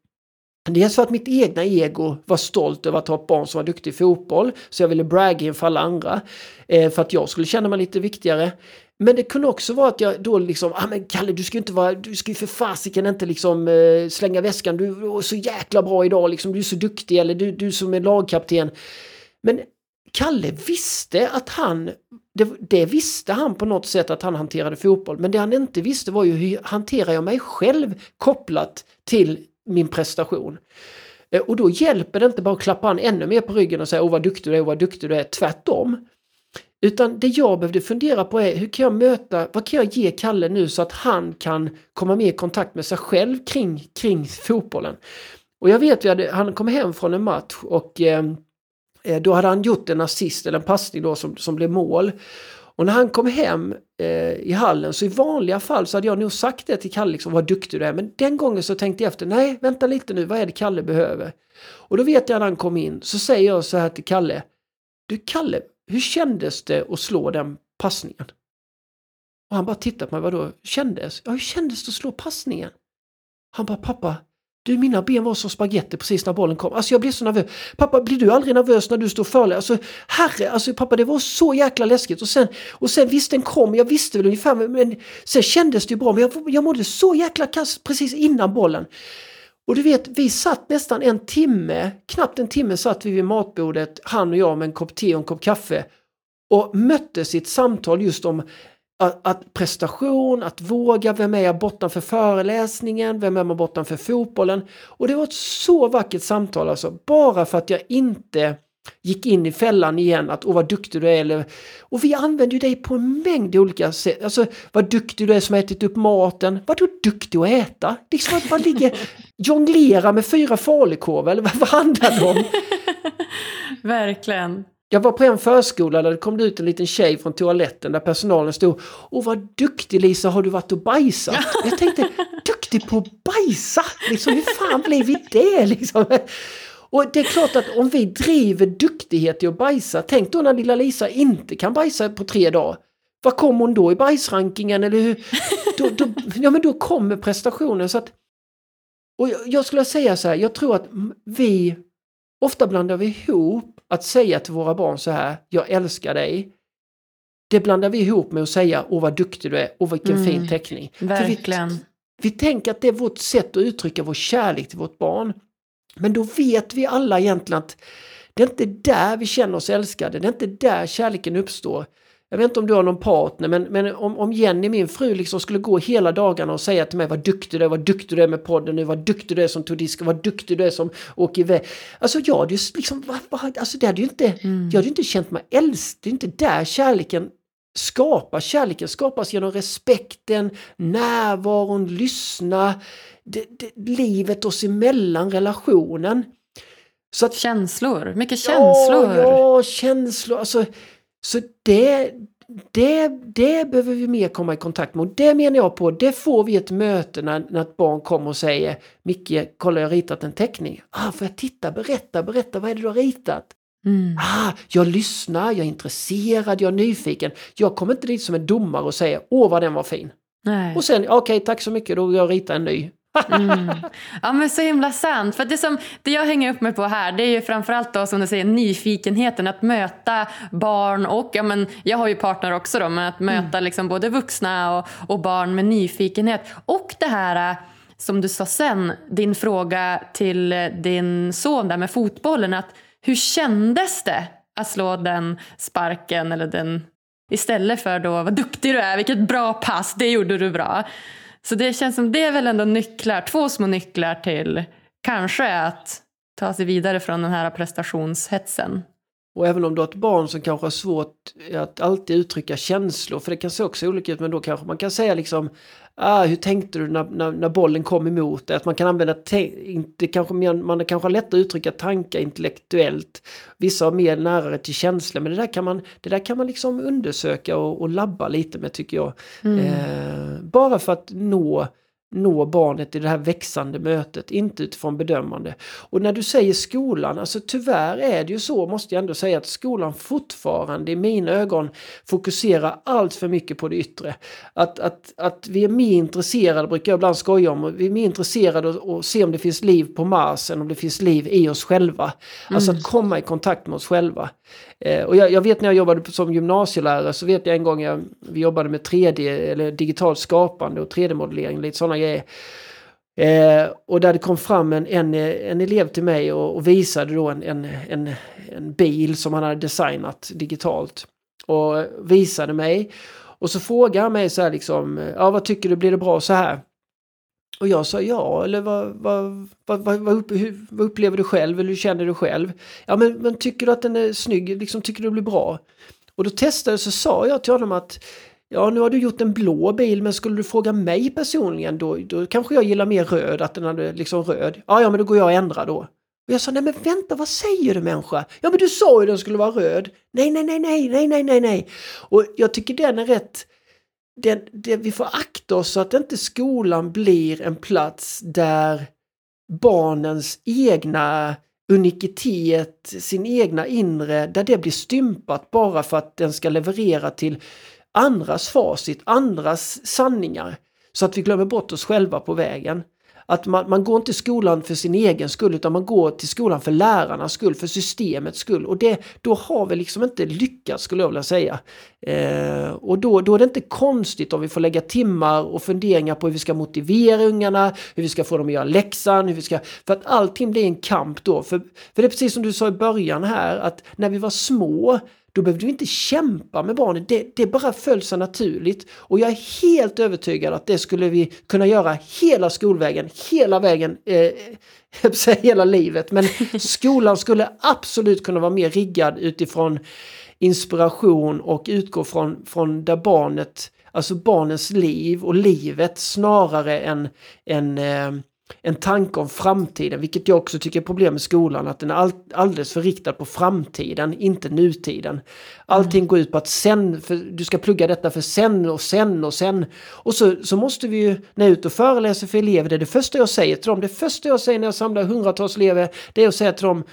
Dels för att mitt egna ego var stolt över att ha ett barn som var duktig i fotboll, så jag ville bragga inför alla andra. Eh, för att jag skulle känna mig lite viktigare. Men det kunde också vara att jag då liksom, ah men Kalle du ska ju inte vara, du ska ju för fasiken inte liksom eh, slänga väskan, du är så jäkla bra idag liksom, du är så duktig eller du, du som är lagkapten. Men Kalle visste att han, det, det, visste han på något sätt att han hanterade fotboll, men det han inte visste var ju hur hanterar jag mig själv kopplat till min prestation. Eh, och då hjälper det inte bara att klappa han ännu mer på ryggen och säga åh vad duktig du är, åh vad duktig du är, tvärtom. Utan det jag behövde fundera på är hur kan jag möta, vad kan jag ge Kalle nu så att han kan komma mer i kontakt med sig själv kring, kring fotbollen. Och jag vet ju att han kom hem från en match och Eh, Eh, då hade han gjort en assist eller en passning då som, som blev mål. Och när han kom hem eh, i hallen så i vanliga fall så hade jag nog sagt det till Kalle, liksom, vad duktig du är. Men den gången så tänkte jag efter, nej vänta lite nu, vad är det Kalle behöver? Och då vet jag när han kom in så säger jag så här till Kalle. Du Kalle, hur kändes det att slå den passningen? Och han bara tittar på mig, vadå kändes? Ja, hur kändes det att slå passningen? Han bara, pappa, du, mina ben var som spagetti precis när bollen kom. Alltså jag blev så nervös. Pappa, blir du aldrig nervös när du står före? Alltså herre, alltså pappa det var så jäkla läskigt. Och sen, och sen visst den kom, jag visste väl ungefär, men sen kändes det ju bra. Men jag, jag mådde så jäkla kast precis innan bollen. Och du vet, vi satt nästan en timme, knappt en timme satt vi vid matbordet, han och jag med en kopp te och en kopp kaffe och möttes i ett samtal just om att, att, prestation, att våga, vem är jag bortanför föreläsningen, vem är man bortanför fotbollen? Och det var ett så vackert samtal alltså, bara för att jag inte gick in i fällan igen att åh vad duktig du är. Eller, och vi använder ju dig på en mängd olika sätt. Alltså vad duktig du är som ätit upp maten. Vad du duktig att äta? Liksom att man ligger jonglera med fyra falukorvar eller vad handlar det om? Verkligen. Jag var på en förskola där det kom ut en liten tjej från toaletten där personalen stod och vad duktig Lisa har du varit och bajsat? Jag tänkte, duktig på att bajsa? Liksom, hur fan blev vi det? Liksom. Och det är klart att om vi driver duktighet i att bajsa, tänk då när lilla Lisa inte kan bajsa på tre dagar. Vad kommer hon då i bajsrankingen? Eller hur? Då, då, ja men då kommer prestationen. Så att, och jag, jag skulle säga så här, jag tror att vi ofta blandar vi ihop att säga till våra barn så här, jag älskar dig. Det blandar vi ihop med att säga, åh vad duktig du är, åh vilken mm, fin teckning. Verkligen. Vi, vi tänker att det är vårt sätt att uttrycka vår kärlek till vårt barn. Men då vet vi alla egentligen att det är inte där vi känner oss älskade, det är inte där kärleken uppstår. Jag vet inte om du har någon partner, men, men om, om Jenny, min fru, liksom skulle gå hela dagarna och säga till mig vad duktig du är, vad duktig du är med podden nu, vad duktig du är som tog disken, vad duktig du är som åker iväg. Alltså jag hade ju liksom, vad, vad, alltså det hade ju inte, mm. jag hade inte känt mig älskad, det är inte där kärleken skapas. Kärleken skapas genom respekten, närvaron, lyssna, det, det, livet oss emellan, relationen. Så att, känslor, mycket känslor. Ja, ja känslor. Alltså, så det, det, det behöver vi mer komma i kontakt med. Och det menar jag på, det får vi ett möte när, när ett barn kommer och säger Micke, kolla jag har ritat en teckning. Ah, får jag titta, berätta, berätta, vad är det du har ritat? Mm. Ah, jag lyssnar, jag är intresserad, jag är nyfiken. Jag kommer inte dit som en domare och säger åh vad den var fin. Nej. Och sen, okej okay, tack så mycket, då jag ritar en ny. Mm. Ja men så himla sant. För det, som, det jag hänger upp mig på här det är ju framförallt då som du säger nyfikenheten att möta barn och, ja men jag har ju partner också då, men att möta mm. liksom både vuxna och, och barn med nyfikenhet. Och det här som du sa sen, din fråga till din son där med fotbollen. Att hur kändes det att slå den sparken eller den istället för då vad duktig du är, vilket bra pass, det gjorde du bra. Så det känns som det är väl ändå nycklar, två små nycklar till kanske att ta sig vidare från den här prestationshetsen. Och även om du har ett barn som kanske har svårt att alltid uttrycka känslor, för det kan se också olika ut, men då kanske man kan säga liksom ah, hur tänkte du när, när, när bollen kom emot dig? Att man kan använda, inte, kanske man kanske har lätt att uttrycka tankar intellektuellt. Vissa har mer närare till känslor, men det där kan man, det där kan man liksom undersöka och, och labba lite med tycker jag. Mm. Eh, bara för att nå nå barnet i det här växande mötet, inte utifrån bedömande. Och när du säger skolan, alltså tyvärr är det ju så, måste jag ändå säga, att skolan fortfarande i mina ögon fokuserar allt för mycket på det yttre. Att, att, att vi är mer intresserade, brukar jag ibland skoja om, vi är mer intresserade att se om det finns liv på Mars än om det finns liv i oss själva. Mm. Alltså att komma i kontakt med oss själva. Eh, och jag, jag, vet när jag jobbade som gymnasielärare så vet jag en gång jag, vi jobbade med 3D eller digitalt skapande och 3D-modellering, lite sådana grejer. Eh, och där det kom fram en, en, en elev till mig och, och visade då en, en, en, en, bil som han hade designat digitalt. Och visade mig. Och så frågade han mig så här liksom, ja vad tycker du, blir det bra så här? Och jag sa ja, eller vad, vad, vad, vad, vad, vad upplever du själv, eller hur känner du själv? Ja men, men tycker du att den är snygg, liksom tycker du det blir bra? Och då testade så sa jag till honom att Ja, nu har du gjort en blå bil, men skulle du fråga mig personligen då, då kanske jag gillar mer röd, att den hade liksom röd. Ja, ja, men då går jag och ändrar då. Och jag sa, nej men vänta, vad säger du människa? Ja, men du sa ju den skulle vara röd. Nej, nej, nej, nej, nej, nej, nej, nej. Och jag tycker den är rätt det, det, vi får akta oss så att inte skolan blir en plats där barnens egna unikitet, sin egna inre, där det blir stympat bara för att den ska leverera till andras facit, andras sanningar. Så att vi glömmer bort oss själva på vägen. Att man, man går inte till skolan för sin egen skull utan man går till skolan för lärarnas skull, för systemets skull. Och det, då har vi liksom inte lyckats skulle jag vilja säga. Eh, och då, då är det inte konstigt om vi får lägga timmar och funderingar på hur vi ska motivera ungarna, hur vi ska få dem att göra läxan, hur vi ska... För att allting blir en kamp då. För, för det är precis som du sa i början här, att när vi var små då behövde vi inte kämpa med barnen, det, det bara föll så naturligt. Och jag är helt övertygad att det skulle vi kunna göra hela skolvägen, hela vägen, eh, hela livet. Men skolan skulle absolut kunna vara mer riggad utifrån inspiration och utgå från, från där barnet, alltså barnens liv och livet snarare än, än eh, en tanke om framtiden, vilket jag också tycker är problem med skolan, att den är all, alldeles för riktad på framtiden, inte nutiden. Allting mm. går ut på att sen, du ska plugga detta för sen och sen och sen. Och så, så måste vi ju, när jag är ute och föreläser för elever, det är det första jag säger till dem, det första jag säger när jag samlar hundratals elever, det är att säga till dem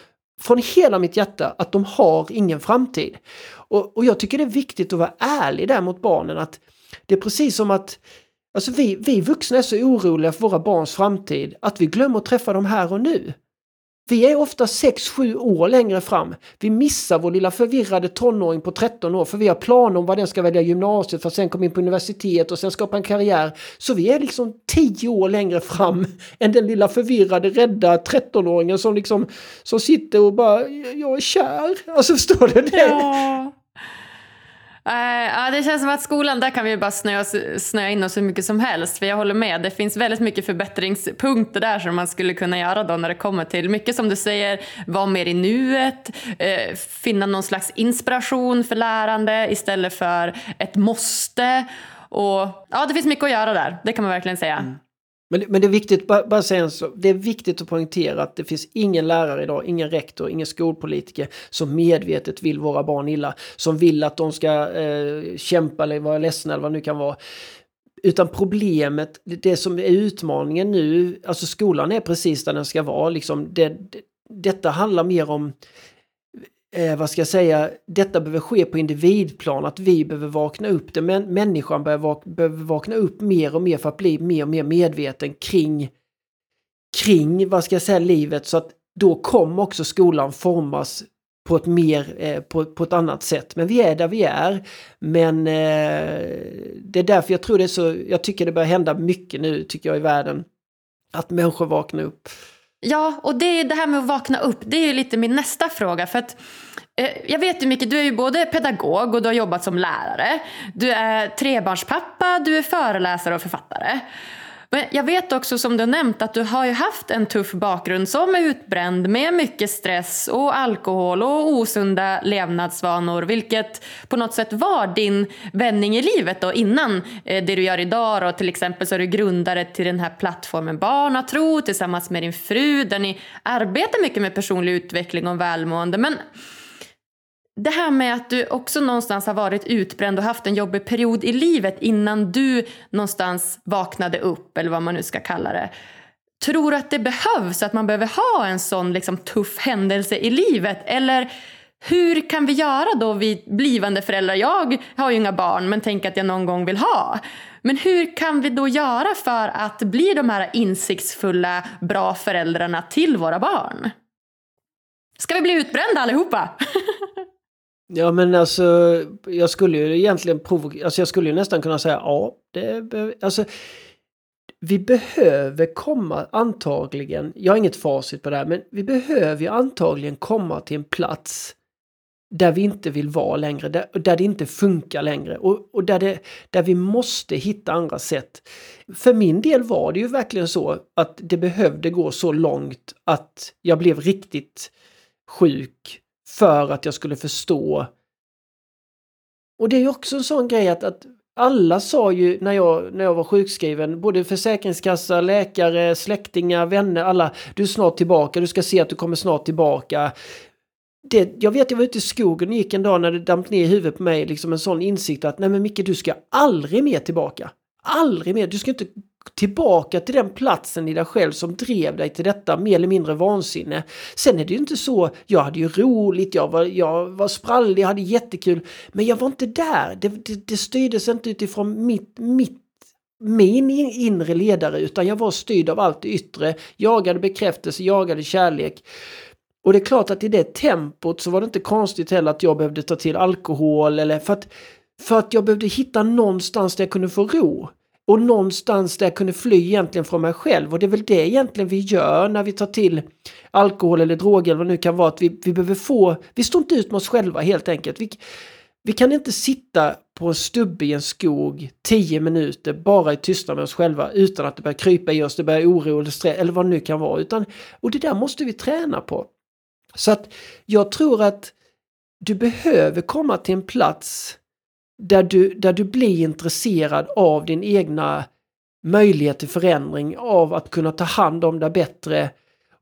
från hela mitt hjärta att de har ingen framtid. Och, och jag tycker det är viktigt att vara ärlig där mot barnen, att det är precis som att Alltså vi, vi vuxna är så oroliga för våra barns framtid att vi glömmer att träffa dem här och nu. Vi är ofta 6-7 år längre fram. Vi missar vår lilla förvirrade tonåring på 13 år för vi har planer om vad den ska välja gymnasiet för att sen komma in på universitet och sen skapa en karriär. Så vi är liksom 10 år längre fram än den lilla förvirrade, rädda 13-åringen som liksom som sitter och bara jag är kär. Alltså förstår du? Det? Ja. Uh, ja, det känns som att skolan, där kan vi bara snöa, snöa in oss hur mycket som helst. För jag håller med, det finns väldigt mycket förbättringspunkter där som man skulle kunna göra då när det kommer till mycket som du säger, vara mer i nuet, uh, finna någon slags inspiration för lärande istället för ett måste. Och ja, det finns mycket att göra där, det kan man verkligen säga. Mm. Men, men det är viktigt, bara, bara säga en så, det är viktigt att poängtera att det finns ingen lärare idag, ingen rektor, ingen skolpolitiker som medvetet vill våra barn illa. Som vill att de ska eh, kämpa eller vara ledsna eller vad det nu kan vara. Utan problemet, det som är utmaningen nu, alltså skolan är precis där den ska vara. Liksom det, det, detta handlar mer om eh, vad ska jag säga, detta behöver ske på individplan, att vi behöver vakna upp, det Men, människan behöver, vak behöver vakna upp mer och mer för att bli mer och mer medveten kring, kring, vad ska jag säga, livet. Så att då kommer också skolan formas på ett mer, eh, på, på ett annat sätt. Men vi är där vi är. Men eh, det är därför jag tror det är så, jag tycker det börjar hända mycket nu, tycker jag, i världen. att människor vaknar upp. Ja, och det, är det här med att vakna upp, det är ju lite min nästa fråga. För att, eh, jag vet ju mycket, du är ju både pedagog och du har jobbat som lärare. Du är trebarnspappa, du är föreläsare och författare. Men jag vet också som du nämnt att du har ju haft en tuff bakgrund som är utbränd med mycket stress och alkohol och osunda levnadsvanor vilket på något sätt var din vändning i livet då innan eh, det du gör idag och till exempel så är du grundare till den här plattformen Barnatro tillsammans med din fru där ni arbetar mycket med personlig utveckling och välmående. Men det här med att du också någonstans har varit utbränd och haft en jobbig period i livet innan du någonstans vaknade upp eller vad man nu ska kalla det. Tror du att det behövs, att man behöver ha en sån liksom, tuff händelse i livet? Eller hur kan vi göra då vi blivande föräldrar? Jag har ju inga barn men tänker att jag någon gång vill ha. Men hur kan vi då göra för att bli de här insiktsfulla, bra föräldrarna till våra barn? Ska vi bli utbrända allihopa? Ja men alltså jag skulle ju egentligen provokera, alltså jag skulle ju nästan kunna säga ja, det alltså vi behöver komma antagligen, jag har inget facit på det här, men vi behöver ju antagligen komma till en plats där vi inte vill vara längre, där, där det inte funkar längre och, och där, det, där vi måste hitta andra sätt. För min del var det ju verkligen så att det behövde gå så långt att jag blev riktigt sjuk för att jag skulle förstå. Och det är ju också en sån grej att, att alla sa ju när jag, när jag var sjukskriven, både försäkringskassa, läkare, släktingar, vänner, alla, du är snart tillbaka, du ska se att du kommer snart tillbaka. Det, jag vet, jag var ute i skogen och gick en dag när det damp ner i huvudet på mig, liksom en sån insikt att nej men Micke, du ska aldrig mer tillbaka. Aldrig mer, du ska inte tillbaka till den platsen i dig själv som drev dig till detta mer eller mindre vansinne. Sen är det ju inte så, jag hade ju roligt, jag var, jag var sprallig, jag hade jättekul, men jag var inte där. Det, det, det styrdes inte utifrån mitt, mitt min inre ledare utan jag var styrd av allt det yttre, jagade bekräftelse, jagade kärlek. Och det är klart att i det tempot så var det inte konstigt heller att jag behövde ta till alkohol eller för att, för att jag behövde hitta någonstans där jag kunde få ro. Och någonstans där jag kunde fly egentligen från mig själv. Och det är väl det egentligen vi gör när vi tar till alkohol eller droger eller vad det nu kan vara. Att vi, vi behöver få, vi står inte ut med oss själva helt enkelt. Vi, vi kan inte sitta på en stubbe i en skog tio minuter bara i tystnad med oss själva utan att det börjar krypa i oss, det börjar oro eller stress eller vad det nu kan vara. Utan, och det där måste vi träna på. Så att jag tror att du behöver komma till en plats där du, där du blir intresserad av din egna möjlighet till förändring, av att kunna ta hand om dig bättre.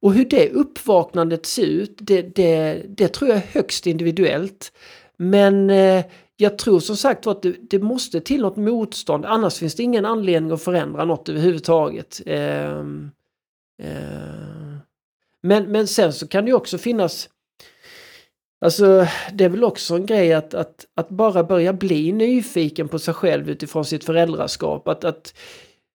Och hur det uppvaknandet ser ut, det, det, det tror jag är högst individuellt. Men eh, jag tror som sagt att det, det, måste till något motstånd, annars finns det ingen anledning att förändra något överhuvudtaget. Eh, eh. Men, men sen så kan det också finnas Alltså det är väl också en grej att, att, att bara börja bli nyfiken på sig själv utifrån sitt föräldraskap. Att, att,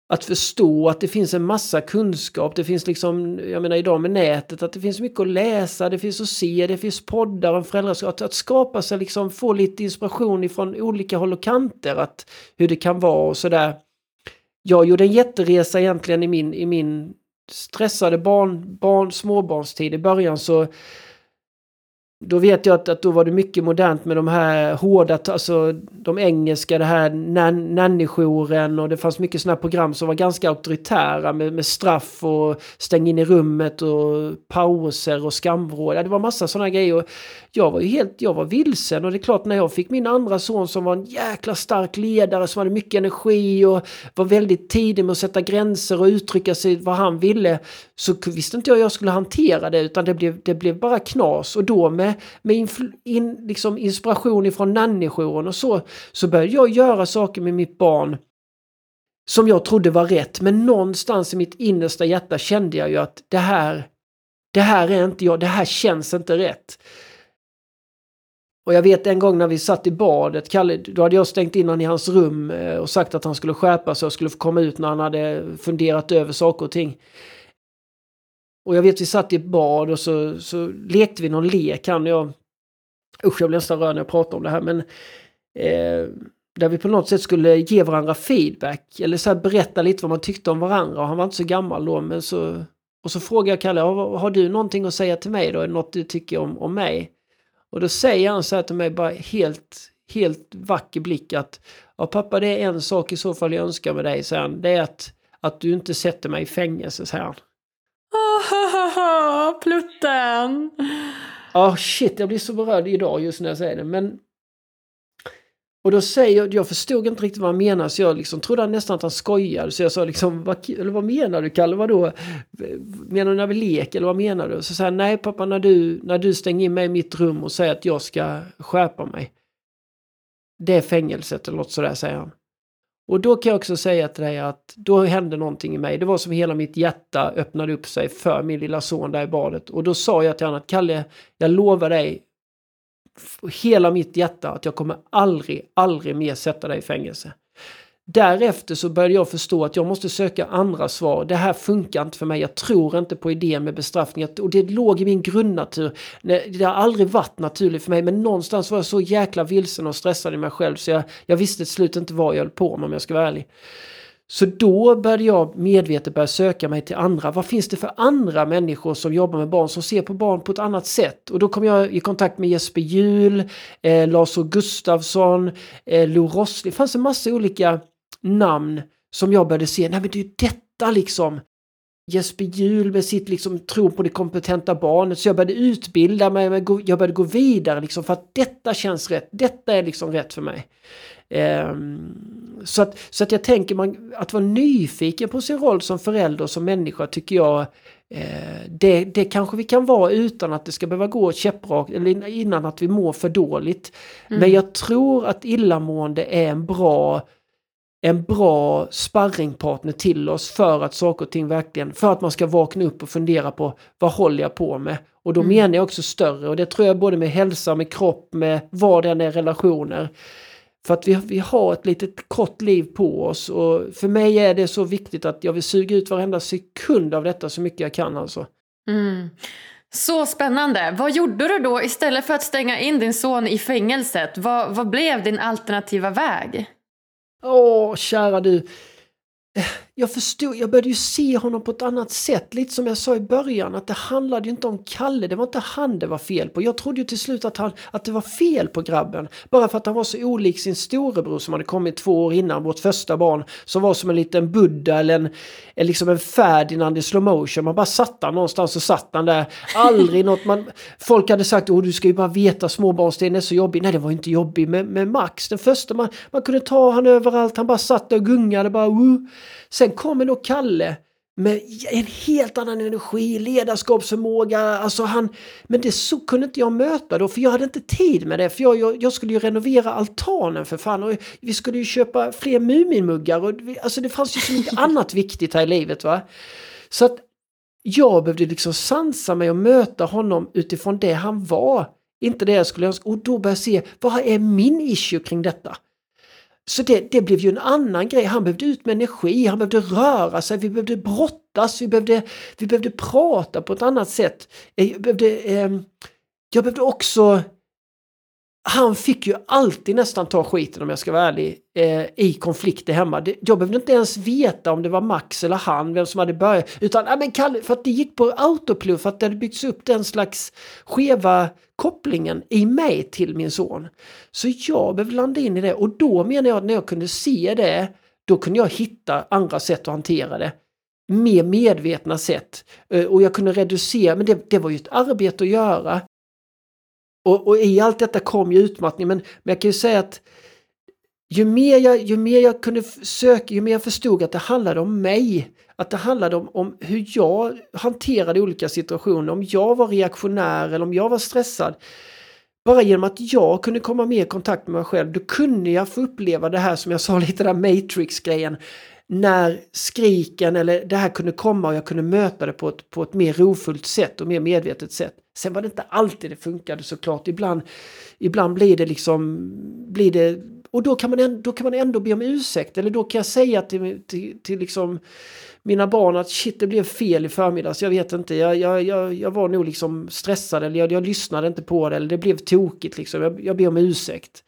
att förstå att det finns en massa kunskap. Det finns liksom, jag menar idag med nätet, att det finns mycket att läsa, det finns att se, det finns poddar om föräldraskap. Att, att skapa sig liksom, få lite inspiration ifrån olika håll och kanter. Att, hur det kan vara och sådär. Jag gjorde en jätteresa egentligen i min, i min stressade barn, barn, småbarnstid. I början så då vet jag att, att då var det mycket modernt med de här hårda, alltså de engelska, det här nannyjouren och det fanns mycket sådana program som var ganska auktoritära med, med straff och stäng in i rummet och pauser och skamvråd. Ja, det var massa sådana grejer. Och jag var ju helt, jag var vilsen och det är klart när jag fick min andra son som var en jäkla stark ledare som hade mycket energi och var väldigt tidig med att sätta gränser och uttrycka sig vad han ville så visste inte jag hur jag skulle hantera det utan det blev, det blev bara knas och då med, med in, liksom inspiration ifrån nannyjouren och så så började jag göra saker med mitt barn som jag trodde var rätt men någonstans i mitt innersta hjärta kände jag ju att det här det här är inte jag, det här känns inte rätt. Och jag vet en gång när vi satt i badet, Kalle, då hade jag stängt in honom i hans rum eh, och sagt att han skulle skärpa sig och skulle få komma ut när han hade funderat över saker och ting. Och jag vet vi satt i ett bad och så, så lekte vi någon lek han och jag. Usch jag blir nästan rörd när jag pratar om det här men eh, där vi på något sätt skulle ge varandra feedback eller så berätta lite vad man tyckte om varandra. Och han var inte så gammal då men så... Och så frågade jag Kalle, har du någonting att säga till mig då? Är det något du tycker om, om mig? Och då säger han så här till mig bara helt, helt vacker blick att ja pappa det är en sak i så fall jag önskar med dig, säger han. Det är att, att du inte sätter mig i fängelse, säger han. Plutten! Ja, oh, shit, jag blir så berörd idag just när jag säger det. Men och då säger jag, jag förstod inte riktigt vad han menade så jag liksom trodde nästan att han skojade. Så jag sa liksom, vad, eller vad menar du Kalle, vadå? Menar du när vi leker eller vad menar du? Så sa han, nej pappa när du, när du stänger in mig i mitt rum och säger att jag ska skärpa mig. Det är fängelset eller något sådär säger han. Och då kan jag också säga till dig att då hände någonting i mig. Det var som hela mitt hjärta öppnade upp sig för min lilla son där i badet. Och då sa jag till honom att Kalle, jag lovar dig hela mitt hjärta att jag kommer aldrig, aldrig mer sätta dig i fängelse. Därefter så började jag förstå att jag måste söka andra svar. Det här funkar inte för mig. Jag tror inte på idén med bestraffning. Och det låg i min grundnatur. Det har aldrig varit naturligt för mig. Men någonstans var jag så jäkla vilsen och stressad i mig själv. Så jag, jag visste till slut inte vad jag höll på med om jag ska vara ärlig. Så då började jag medvetet börja söka mig till andra. Vad finns det för andra människor som jobbar med barn som ser på barn på ett annat sätt? Och då kom jag i kontakt med Jesper Juhl, eh, Lars Gustafsson, eh, Lo Rossli. Det fanns en massa olika namn som jag började se. Nej men det är ju detta liksom. Jesper Juhl med sitt liksom tro på det kompetenta barnet. Så jag började utbilda mig, jag började gå vidare liksom för att detta känns rätt. Detta är liksom rätt för mig. Um, så att, så att jag tänker man, att vara nyfiken på sin roll som förälder och som människa tycker jag eh, det, det kanske vi kan vara utan att det ska behöva gå käpprakt eller innan att vi mår för dåligt. Mm. Men jag tror att illamående är en bra en bra sparringpartner till oss för att saker och ting verkligen, för att man ska vakna upp och fundera på vad håller jag på med? Och då mm. menar jag också större och det tror jag både med hälsa, med kropp, med vad det än är relationer. För att vi, vi har ett litet kort liv på oss och för mig är det så viktigt att jag vill suga ut varenda sekund av detta så mycket jag kan alltså. Mm. Så spännande! Vad gjorde du då istället för att stänga in din son i fängelset? Vad, vad blev din alternativa väg? Åh, kära du jag förstod, jag började ju se honom på ett annat sätt. Lite som jag sa i början, att det handlade ju inte om Kalle. Det var inte han det var fel på. Jag trodde ju till slut att, han, att det var fel på grabben. Bara för att han var så olik sin storebror som hade kommit två år innan, vårt första barn. Som var som en liten Buddha eller en, en liksom en Ferdinand i slow motion. Man bara satt han någonstans och satt han där. Aldrig något man... Folk hade sagt, åh du ska ju bara veta småbarnsdelen är så jobbig. Nej, det var inte jobbig med, med Max. Den första, man, man kunde ta han överallt. Han bara satt där och gungade bara. Uh. Sen kommer då Kalle med en helt annan energi, ledarskapsförmåga. Alltså han, men det så kunde inte jag möta då för jag hade inte tid med det. För jag, jag, jag skulle ju renovera altanen för fan och vi skulle ju köpa fler Muminmuggar. Och, alltså det fanns ju så mycket annat viktigt här i livet va. Så att jag behövde liksom sansa mig och möta honom utifrån det han var. Inte det jag skulle önska. Och då började jag se, vad är min issue kring detta? Så det, det blev ju en annan grej. Han behövde ut med energi, han behövde röra sig, vi behövde brottas, vi behövde, vi behövde prata på ett annat sätt. Jag behövde, eh, jag behövde ehm, också han fick ju alltid nästan ta skiten om jag ska vara ärlig eh, i konflikter hemma. Det, jag behövde inte ens veta om det var Max eller han, vem som hade börjat. Utan, äh, men Kalle, för att det gick på autopluff för att det hade byggts upp den slags skeva kopplingen i mig till min son. Så jag behövde landa in i det och då menar jag att när jag kunde se det, då kunde jag hitta andra sätt att hantera det mer medvetna sätt. Eh, och jag kunde reducera, men det, det var ju ett arbete att göra. Och, och, i allt detta kom ju utmattning men, men jag kan ju säga att ju mer jag, ju mer jag kunde söka, ju mer jag förstod att det handlade om mig. Att det handlade om, om hur jag hanterade olika situationer, om jag var reaktionär eller om jag var stressad. Bara genom att jag kunde komma mer i kontakt med mig själv, då kunde jag få uppleva det här som jag sa lite där Matrix-grejen när skriken eller det här kunde komma och jag kunde möta det på ett, på ett mer rofullt sätt och mer medvetet sätt. Sen var det inte alltid det funkade såklart. Ibland, ibland blir det liksom, blir det, och då kan, man ändå, då kan man ändå be om ursäkt eller då kan jag säga till, till, till liksom mina barn att shit det blev fel i förmiddags, jag vet inte, jag, jag, jag, jag var nog liksom stressad eller jag, jag lyssnade inte på det eller det blev tokigt liksom, jag, jag ber om ursäkt.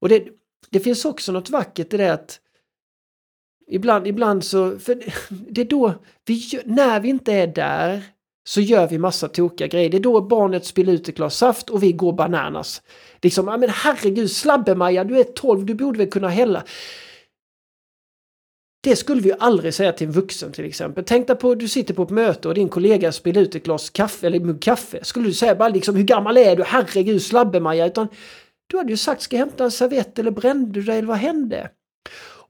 Och det, det finns också något vackert i det att ibland, ibland så, för det är då, vi, när vi inte är där så gör vi massa tokiga grejer. Det är då barnet spiller ut ett glas saft och vi går bananas. Liksom, ja men herregud, Slabbe-Maja, du är 12, du borde väl kunna hälla. Det skulle vi ju aldrig säga till en vuxen till exempel. Tänk dig på du sitter på ett möte och din kollega spiller ut ett glas kaffe eller mugg kaffe. Skulle du säga bara liksom hur gammal är du? Herregud Slabbe-Maja. Utan du hade ju sagt ska jag hämta en servett eller brände du dig eller vad hände?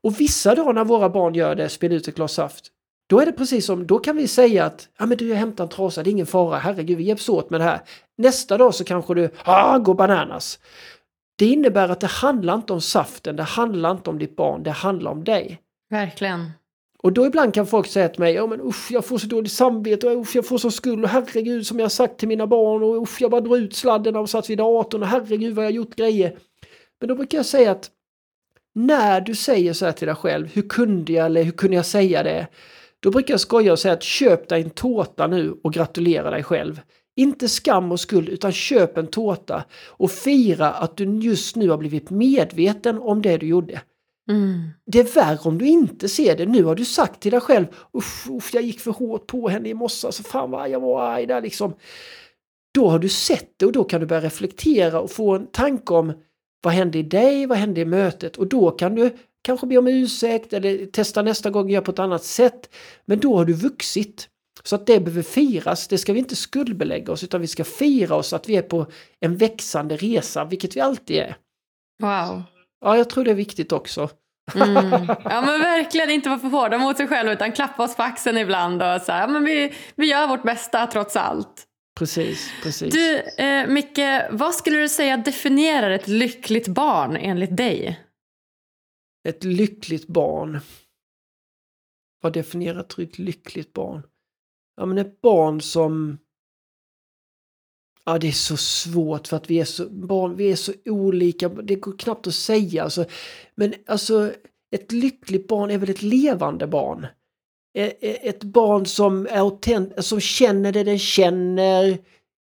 Och vissa dagar när våra barn gör det, spiller ut ett glas saft, då är det precis som, då kan vi säga att ja men du jag hämtar en trasa, det är ingen fara, herregud vi hjälps åt med det här. Nästa dag så kanske du, ah, går bananas. Det innebär att det handlar inte om saften, det handlar inte om ditt barn, det handlar om dig. Verkligen. Och då ibland kan folk säga till mig, ja men usch jag får så dåligt samvete och usch jag får så skuld och herregud som jag sagt till mina barn och usch jag bara drar ut sladden och satt vid datorn och herregud vad jag gjort grejer. Men då brukar jag säga att när du säger så här till dig själv, hur kunde jag eller hur kunde jag säga det? Då brukar jag skoja och säga att köp dig en tårta nu och gratulera dig själv. Inte skam och skuld utan köp en tårta och fira att du just nu har blivit medveten om det du gjorde. Mm. Det är värre om du inte ser det. Nu har du sagt till dig själv, usch, usch jag gick för hårt på henne i morse, alltså fan vad jag var arg där liksom. Då har du sett det och då kan du börja reflektera och få en tanke om vad hände i dig, vad hände i mötet och då kan du kanske be om ursäkt eller testa nästa gång göra på ett annat sätt. Men då har du vuxit. Så att det behöver firas, det ska vi inte skuldbelägga oss utan vi ska fira oss att vi är på en växande resa, vilket vi alltid är. Wow. Ja, jag tror det är viktigt också. Mm. Ja men verkligen inte vara för hårda mot sig själva utan klappa oss på axeln ibland och så här, ja, men vi, vi gör vårt bästa trots allt. Precis, precis. Du, eh, Micke, vad skulle du säga definierar ett lyckligt barn enligt dig? Ett lyckligt barn. Vad definierar ett lyckligt barn? Ja men ett barn som... Ja det är så svårt för att vi är så, barn, vi är så olika, det går knappt att säga. Alltså. Men alltså ett lyckligt barn är väl ett levande barn? Ett barn som, är autent, som känner det den känner,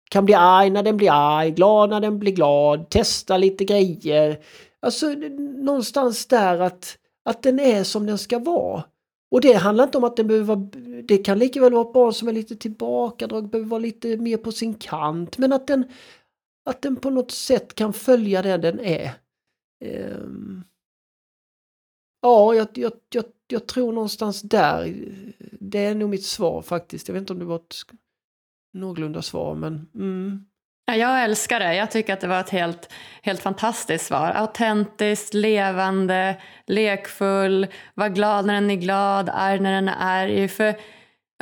kan bli arg när den blir arg, glad när den blir glad, testa lite grejer. Alltså någonstans där att, att den är som den ska vara. Och det handlar inte om att den behöver vara, det kan lika väl vara ett barn som är lite tillbakadrag, behöver vara lite mer på sin kant, men att den, att den på något sätt kan följa det den är. Um, ja, jag, jag, jag, jag tror någonstans där, det är nog mitt svar faktiskt. Jag vet inte om det var ett någorlunda svar, men mm. Jag älskar det. Jag tycker att det var ett helt, helt fantastiskt svar. Autentiskt, levande, lekfull, var glad när den är glad, arg när den är arg. För,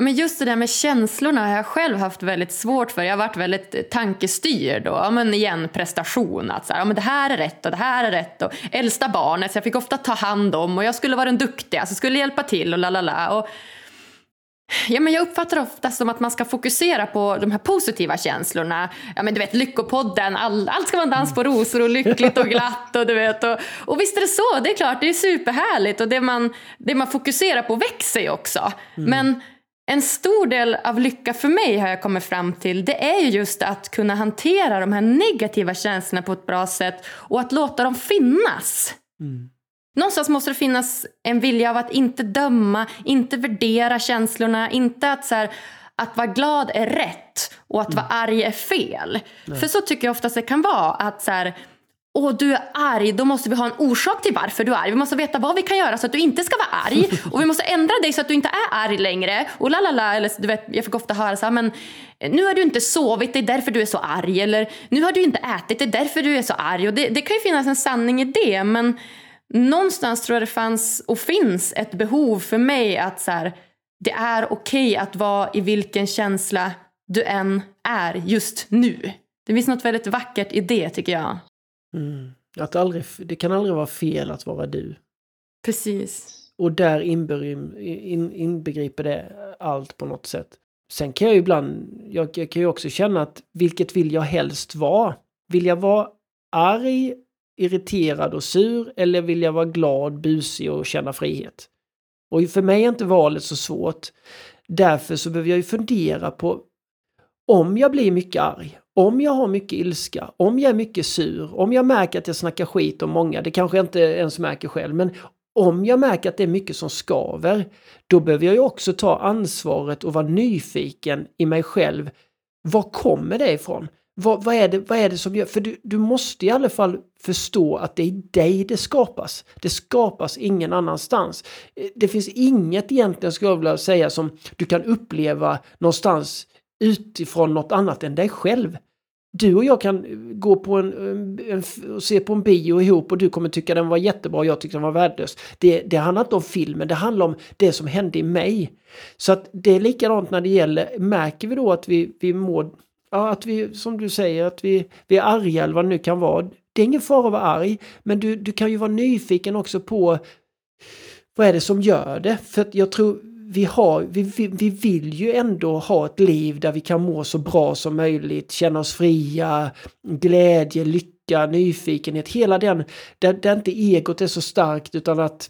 men just det där med känslorna har jag själv haft väldigt svårt för. Jag har varit väldigt tankestyrd. Och, ja, men igen, prestation. Att så här, ja, men det här är rätt och det här är rätt. Och äldsta barnet, så jag fick ofta ta hand om och jag skulle vara den duktiga, så skulle hjälpa till och la la la. Ja, men jag uppfattar ofta som att man ska fokusera på de här positiva känslorna. Ja, men du vet, Lyckopodden, all, allt ska vara en dans på rosor och lyckligt och glatt. Och, du vet, och, och visst är det så, det är klart, det är superhärligt och det man, det man fokuserar på växer ju också. Mm. Men en stor del av lycka för mig har jag kommit fram till det är ju just att kunna hantera de här negativa känslorna på ett bra sätt och att låta dem finnas. Mm. Någonstans måste det finnas en vilja av att inte döma, inte värdera känslorna, inte att så här, att vara glad är rätt och att vara arg är fel. För så tycker jag oftast det kan vara att så här, Åh, du är arg, då måste vi ha en orsak till varför du är arg. Vi måste veta vad vi kan göra så att du inte ska vara arg. Och vi måste ändra dig så att du inte är arg längre. Och lalala, eller du vet, jag fick ofta höra så här, men nu har du inte sovit, det är därför du är så arg. Eller nu har du inte ätit, det är därför du är så arg. Och det, det kan ju finnas en sanning i det, men någonstans tror jag det fanns och finns ett behov för mig att så här, det är okej att vara i vilken känsla du än är just nu. Det finns något väldigt vackert i det tycker jag. Mm. Att aldrig, det kan aldrig vara fel att vara du. Precis. Och där in, inbegriper det allt på något sätt. Sen kan jag ju ibland, jag, jag kan ju också känna att vilket vill jag helst vara? Vill jag vara arg, irriterad och sur eller vill jag vara glad, busig och känna frihet? Och för mig är inte valet så svårt. Därför så behöver jag ju fundera på om jag blir mycket arg, om jag har mycket ilska, om jag är mycket sur, om jag märker att jag snackar skit om många, det kanske jag inte ens märker själv, men om jag märker att det är mycket som skaver, då behöver jag ju också ta ansvaret och vara nyfiken i mig själv. Var kommer det ifrån? Vad, vad, är det, vad är det som gör... För du, du måste i alla fall förstå att det är i dig det skapas. Det skapas ingen annanstans. Eh, det finns inget egentligen, skulle jag vilja säga, som du kan uppleva någonstans utifrån något annat än dig själv. Du och jag kan eh, gå på en, en, en, se på en bio ihop och du kommer tycka den var jättebra och jag tycker den var värdelös. Det, det handlar inte om filmen, det handlar om det som hände i mig. Så att det är likadant när det gäller, märker vi då att vi, vi mår, ja, att vi, som du säger, att vi, vi är arga eller vad det nu kan vara. Det är ingen fara att vara arg, men du, du kan ju vara nyfiken också på vad är det som gör det? För att jag tror vi, har, vi, vi, vi vill ju ändå ha ett liv där vi kan må så bra som möjligt, känna oss fria, glädje, lycka, nyfikenhet, hela den, där, där inte egot är så starkt utan att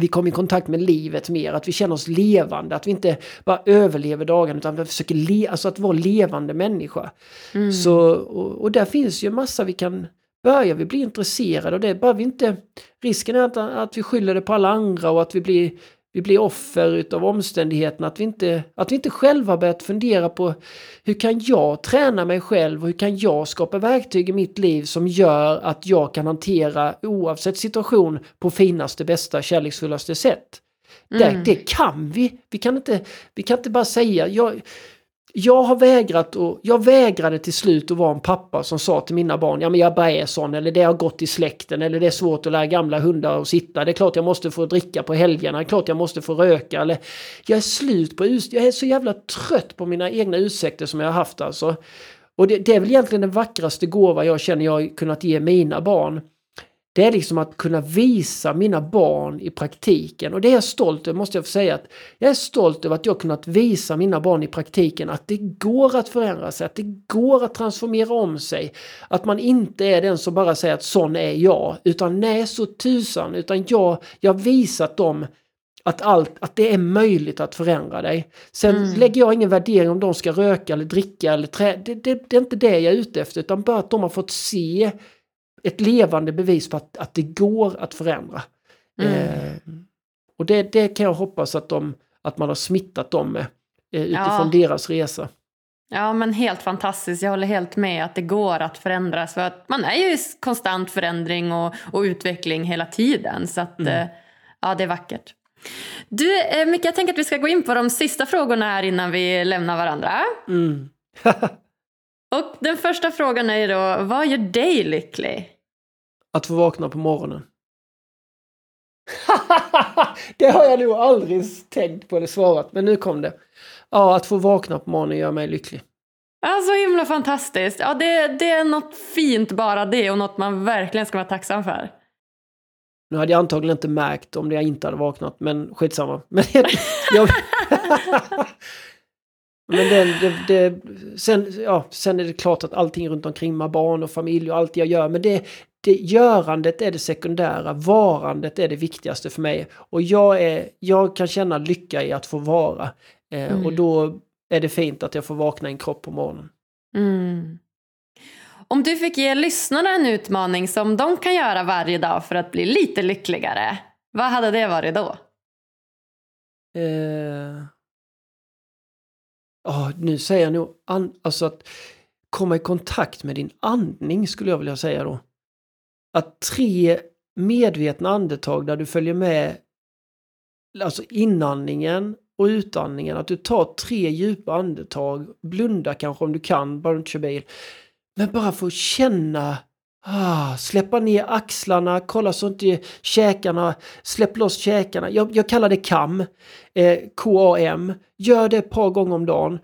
vi kommer i kontakt med livet mer, att vi känner oss levande, att vi inte bara överlever dagen utan vi försöker le alltså att vara levande människa. Mm. Så, och, och, där finns ju massa vi kan börja vi bli intresserade av det, bara vi inte... Risken är att, att vi skyller det på alla andra och att vi blir vi blir offer utav omständigheterna, att vi, inte, att vi inte själva börjat fundera på hur kan jag träna mig själv och hur kan jag skapa verktyg i mitt liv som gör att jag kan hantera oavsett situation på finaste, bästa, kärleksfullaste sätt. Mm. Det, det kan vi. Vi kan inte, vi kan inte bara säga, jag, jag har vägrat och jag vägrade till slut att vara en pappa som sa till mina barn, ja men jag bara är sån, eller det har gått i släkten, eller det är svårt att lära gamla hundar att sitta, det är klart jag måste få dricka på helgerna, det är klart jag måste få röka, eller jag är slut på jag är så jävla trött på mina egna ursäkter som jag har haft alltså. Och det, det är väl egentligen den vackraste gåva jag känner jag kunnat ge mina barn det är liksom att kunna visa mina barn i praktiken. Och det är jag stolt över, måste jag få säga. att Jag är stolt över att jag kunnat visa mina barn i praktiken att det går att förändra sig, att det går att transformera om sig. Att man inte är den som bara säger att sån är jag, utan nej så tusan, utan jag, jag har visat dem att, allt, att det är möjligt att förändra dig. Sen mm. lägger jag ingen värdering om de ska röka eller dricka eller trä. Det, det, det är inte det jag är ute efter, utan bara att de har fått se ett levande bevis på att, att det går att förändra. Mm. Eh, och det, det kan jag hoppas att, de, att man har smittat dem med eh, utifrån ja. deras resa. Ja men helt fantastiskt, jag håller helt med att det går att förändras för att man är ju i konstant förändring och, och utveckling hela tiden så att mm. eh, ja det är vackert. Du eh, Micke, jag tänker att vi ska gå in på de sista frågorna här innan vi lämnar varandra. Mm. Och den första frågan är då, vad gör dig lycklig? Att få vakna på morgonen. det har jag nog aldrig tänkt på eller svarat, men nu kom det. Ja, att få vakna på morgonen gör mig lycklig. Ja, så himla fantastiskt. Ja, det, det är något fint bara det och något man verkligen ska vara tacksam för. Nu hade jag antagligen inte märkt om jag inte hade vaknat, men skitsamma. Men jag, Men det, det, det, sen, ja, sen är det klart att allting runt omkring med barn och familj och allt jag gör. Men det, det, görandet är det sekundära, varandet är det viktigaste för mig. Och jag, är, jag kan känna lycka i att få vara. Eh, mm. Och då är det fint att jag får vakna i en kropp på morgonen. Mm. Om du fick ge lyssnarna en utmaning som de kan göra varje dag för att bli lite lyckligare, vad hade det varit då? Eh oh, nu säger jag nog, an, alltså att komma i kontakt med din andning skulle jag vilja säga då. Att tre medvetna andetag där du följer med alltså inandningen och utandningen, att du tar tre djupa andetag, blunda kanske om du kan, bara du inte kör bil. Men bara få känna Ah, släppa ner axlarna, kolla så inte käkarna, släpp loss käkarna. Jag, jag kallar det KAM, eh, K-A-M. Gör det ett par gånger om dagen.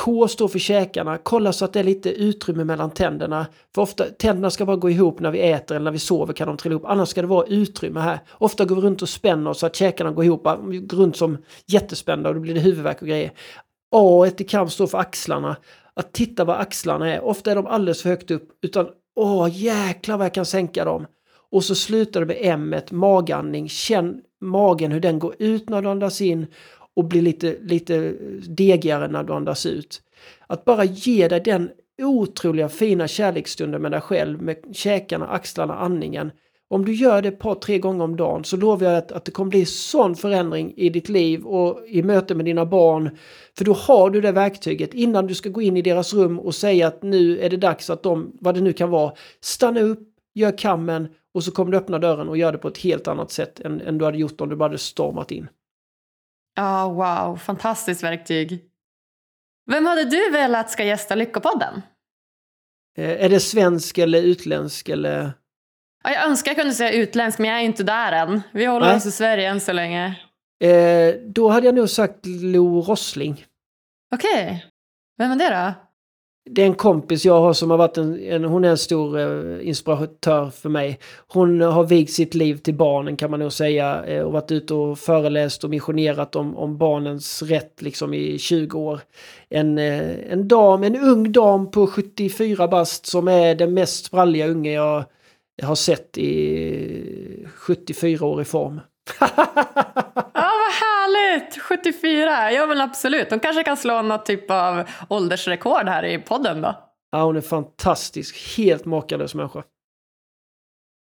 K står för käkarna, kolla så att det är lite utrymme mellan tänderna. För ofta, tänderna ska bara gå ihop när vi äter eller när vi sover kan de trilla ihop. Annars ska det vara utrymme här. Ofta går vi runt och spänner så att käkarna går ihop, går runt som jättespända och då blir det huvudvärk och grejer. A i KAM står för axlarna. Att titta var axlarna är. Ofta är de alldeles för högt upp. Utan Åh, jäklar vad jag kan sänka dem. Och så slutar det med M, magandning. Känn magen hur den går ut när du andas in och blir lite, lite degigare när du andas ut. Att bara ge dig den otroliga fina kärleksstunden med dig själv, med käkarna, axlarna, andningen. Om du gör det ett par, tre gånger om dagen så lovar jag att, att det kommer bli sån förändring i ditt liv och i möte med dina barn. För då har du det verktyget innan du ska gå in i deras rum och säga att nu är det dags att de, vad det nu kan vara, stanna upp, gör kammen och så kommer du öppna dörren och gör det på ett helt annat sätt än, än du hade gjort om du bara hade stormat in. Ja, oh, wow. Fantastiskt verktyg. Vem hade du velat ska gästa Lyckopodden? Eh, är det svensk eller utländsk eller? Ja, jag önskar jag kunde säga utländsk, men jag är inte där än. Vi håller Nej. oss i Sverige än så länge. Eh, då hade jag nog sagt Lo Rossling. Okej. Okay. Vem är det då? det är en kompis jag har som har varit en, en hon är en stor eh, inspiratör för mig. Hon har vigt sitt liv till barnen kan man nog säga eh, och varit ute och föreläst och missionerat om, om barnens rätt liksom i 20 år. En, eh, en dam, en ung dam på 74 bast som är den mest spralliga unge jag har sett i 74 år i form. härligt! 74, ja men absolut. De kanske kan slå något typ av åldersrekord här i podden då. Ja, hon är fantastisk. Helt makalös människa.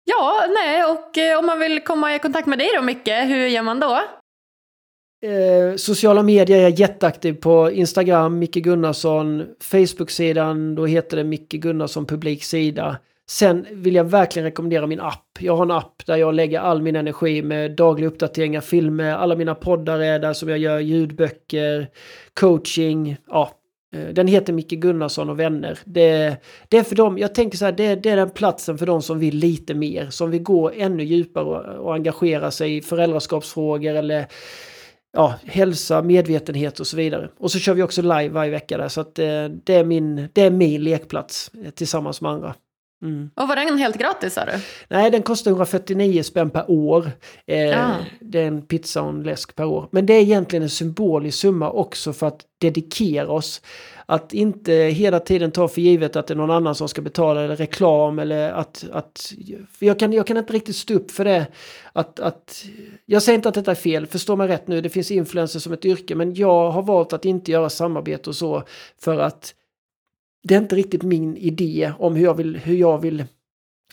Ja, nej, och eh, om man vill komma i kontakt med dig då Micke, hur gör man då? Eh, sociala medier är jag jätteaktiv på. Instagram, Micke Gunnarsson. Facebook-sidan, då heter det Micke Gunnarsson publiksida. Sen vill jag verkligen rekommendera min app. Jag har en app där jag lägger all min energi med dagliga uppdateringar, filmer, alla mina poddar är där som jag gör ljudböcker, coaching, ja. Eh, den heter Micke Gunnarsson och vänner. Det, det är för dem, jag tänker så här, det, det, är den platsen för de som vill lite mer, som vill gå ännu djupare och, och engagera sig i föräldraskapsfrågor eller ja, hälsa, medvetenhet och så vidare. Och så kör vi också live varje vecka där, så att det, det är, min, det är min lekplats eh, tillsammans med andra. Mm. Och var den helt gratis sa du? Nej, den kostar 149 spänn per år. Eh, ah. Det är en pizza och en läsk per år. Men det är egentligen en symbolisk summa också för att dedikera oss. Att inte hela tiden ta för givet att det är någon annan som ska betala eller reklam eller att... att jag, kan, jag kan inte riktigt stå upp för det. Att, att, jag säger inte att detta är fel, förstå mig rätt nu, det finns influenser som ett yrke men jag har valt att inte göra samarbete och så för att det är inte riktigt min idé om hur jag vill, hur jag vill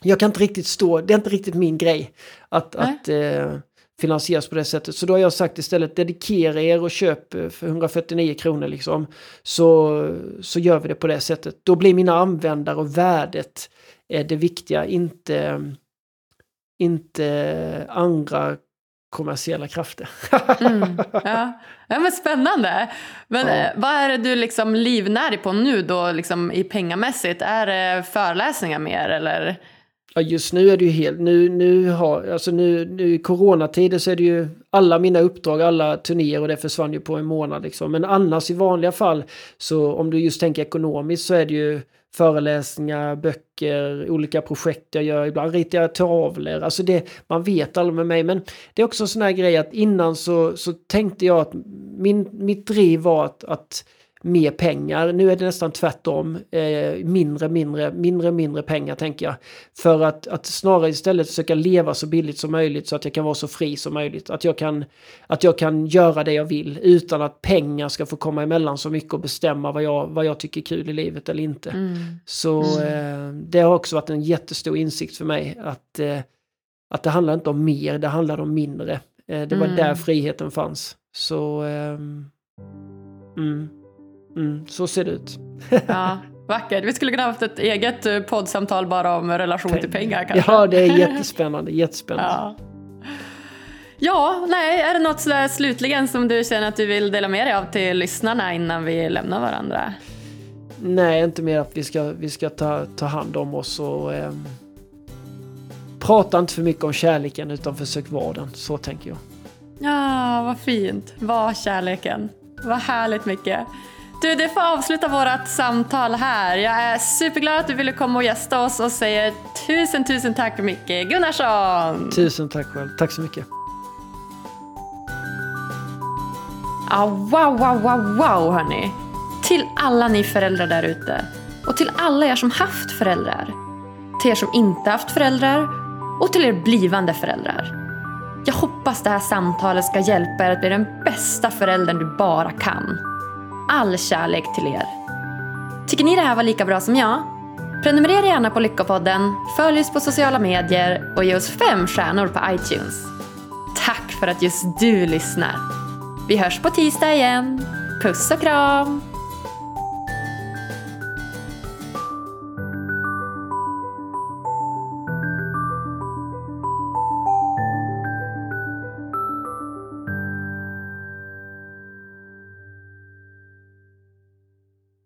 jag kan inte riktigt stå, det är inte riktigt min grej att, att eh, finansieras på det sättet. Så då har jag sagt istället dedikera er och köp eh, för 149 kronor liksom. Så, så gör vi det på det sättet. Då blir mina användare och värdet eh, det viktiga, inte, inte andra kommersiella krafter. mm, ja. ja, men spännande. Men ja. Eh, vad är det du liksom livnär på nu då liksom i pengamässigt? Är det föreläsningar mer eller? Ja, just nu är det ju helt, nu, nu har, alltså nu, nu i coronatider så är det ju alla mina uppdrag, alla turnéer och det försvann ju på en månad liksom. Men annars i vanliga fall så om du just tänker ekonomiskt så är det ju föreläsningar, böcker, olika projekt jag gör. Ibland ritar jag tavlor. Alltså det, man vet aldrig med mig. Men det är också en sån här grej att innan så, så tänkte jag att min, mitt driv var att, att mer pengar. Nu är det nästan tvärtom. Eh, mindre, mindre, mindre, mindre pengar tänker jag. För att, att snarare istället försöka leva så billigt som möjligt så att jag kan vara så fri som möjligt. Att jag kan, att jag kan göra det jag vill utan att pengar ska få komma emellan så mycket och bestämma vad jag, vad jag tycker är kul i livet eller inte. Mm. Så mm. Eh, det har också varit en jättestor insikt för mig att, eh, att det handlar inte om mer, det handlar om mindre. Eh, det var mm. där friheten fanns. Så... Ehm, mm. Mm, så ser det ut. ja, vackert. Vi skulle kunna ha haft ett eget eh, poddsamtal bara om relation Peng. till pengar kanske. Ja, det är jättespännande. jättespännande. Ja. Ja, nej, är det något sådär slutligen som du känner att du vill dela med dig av till lyssnarna innan vi lämnar varandra? Nej, inte mer att vi ska, vi ska ta, ta hand om oss och eh, prata inte för mycket om kärleken utan försök vara den. Så tänker jag. Ja, vad fint. Var kärleken. Vad härligt mycket. Du, det får avsluta vårt samtal här. Jag är superglad att du ville komma och gästa oss och säger tusen, tusen tack Micke Gunnarsson. Tusen tack själv. Tack så mycket. Ah, wow, wow, wow, wow hörni. Till alla ni föräldrar där ute. Och till alla er som haft föräldrar. Till er som inte haft föräldrar. Och till er blivande föräldrar. Jag hoppas det här samtalet ska hjälpa er att bli den bästa föräldern du bara kan all kärlek till er. Tycker ni det här var lika bra som jag? Prenumerera gärna på Lyckopodden, följ oss på sociala medier och ge oss fem stjärnor på iTunes. Tack för att just du lyssnar. Vi hörs på tisdag igen. Puss och kram!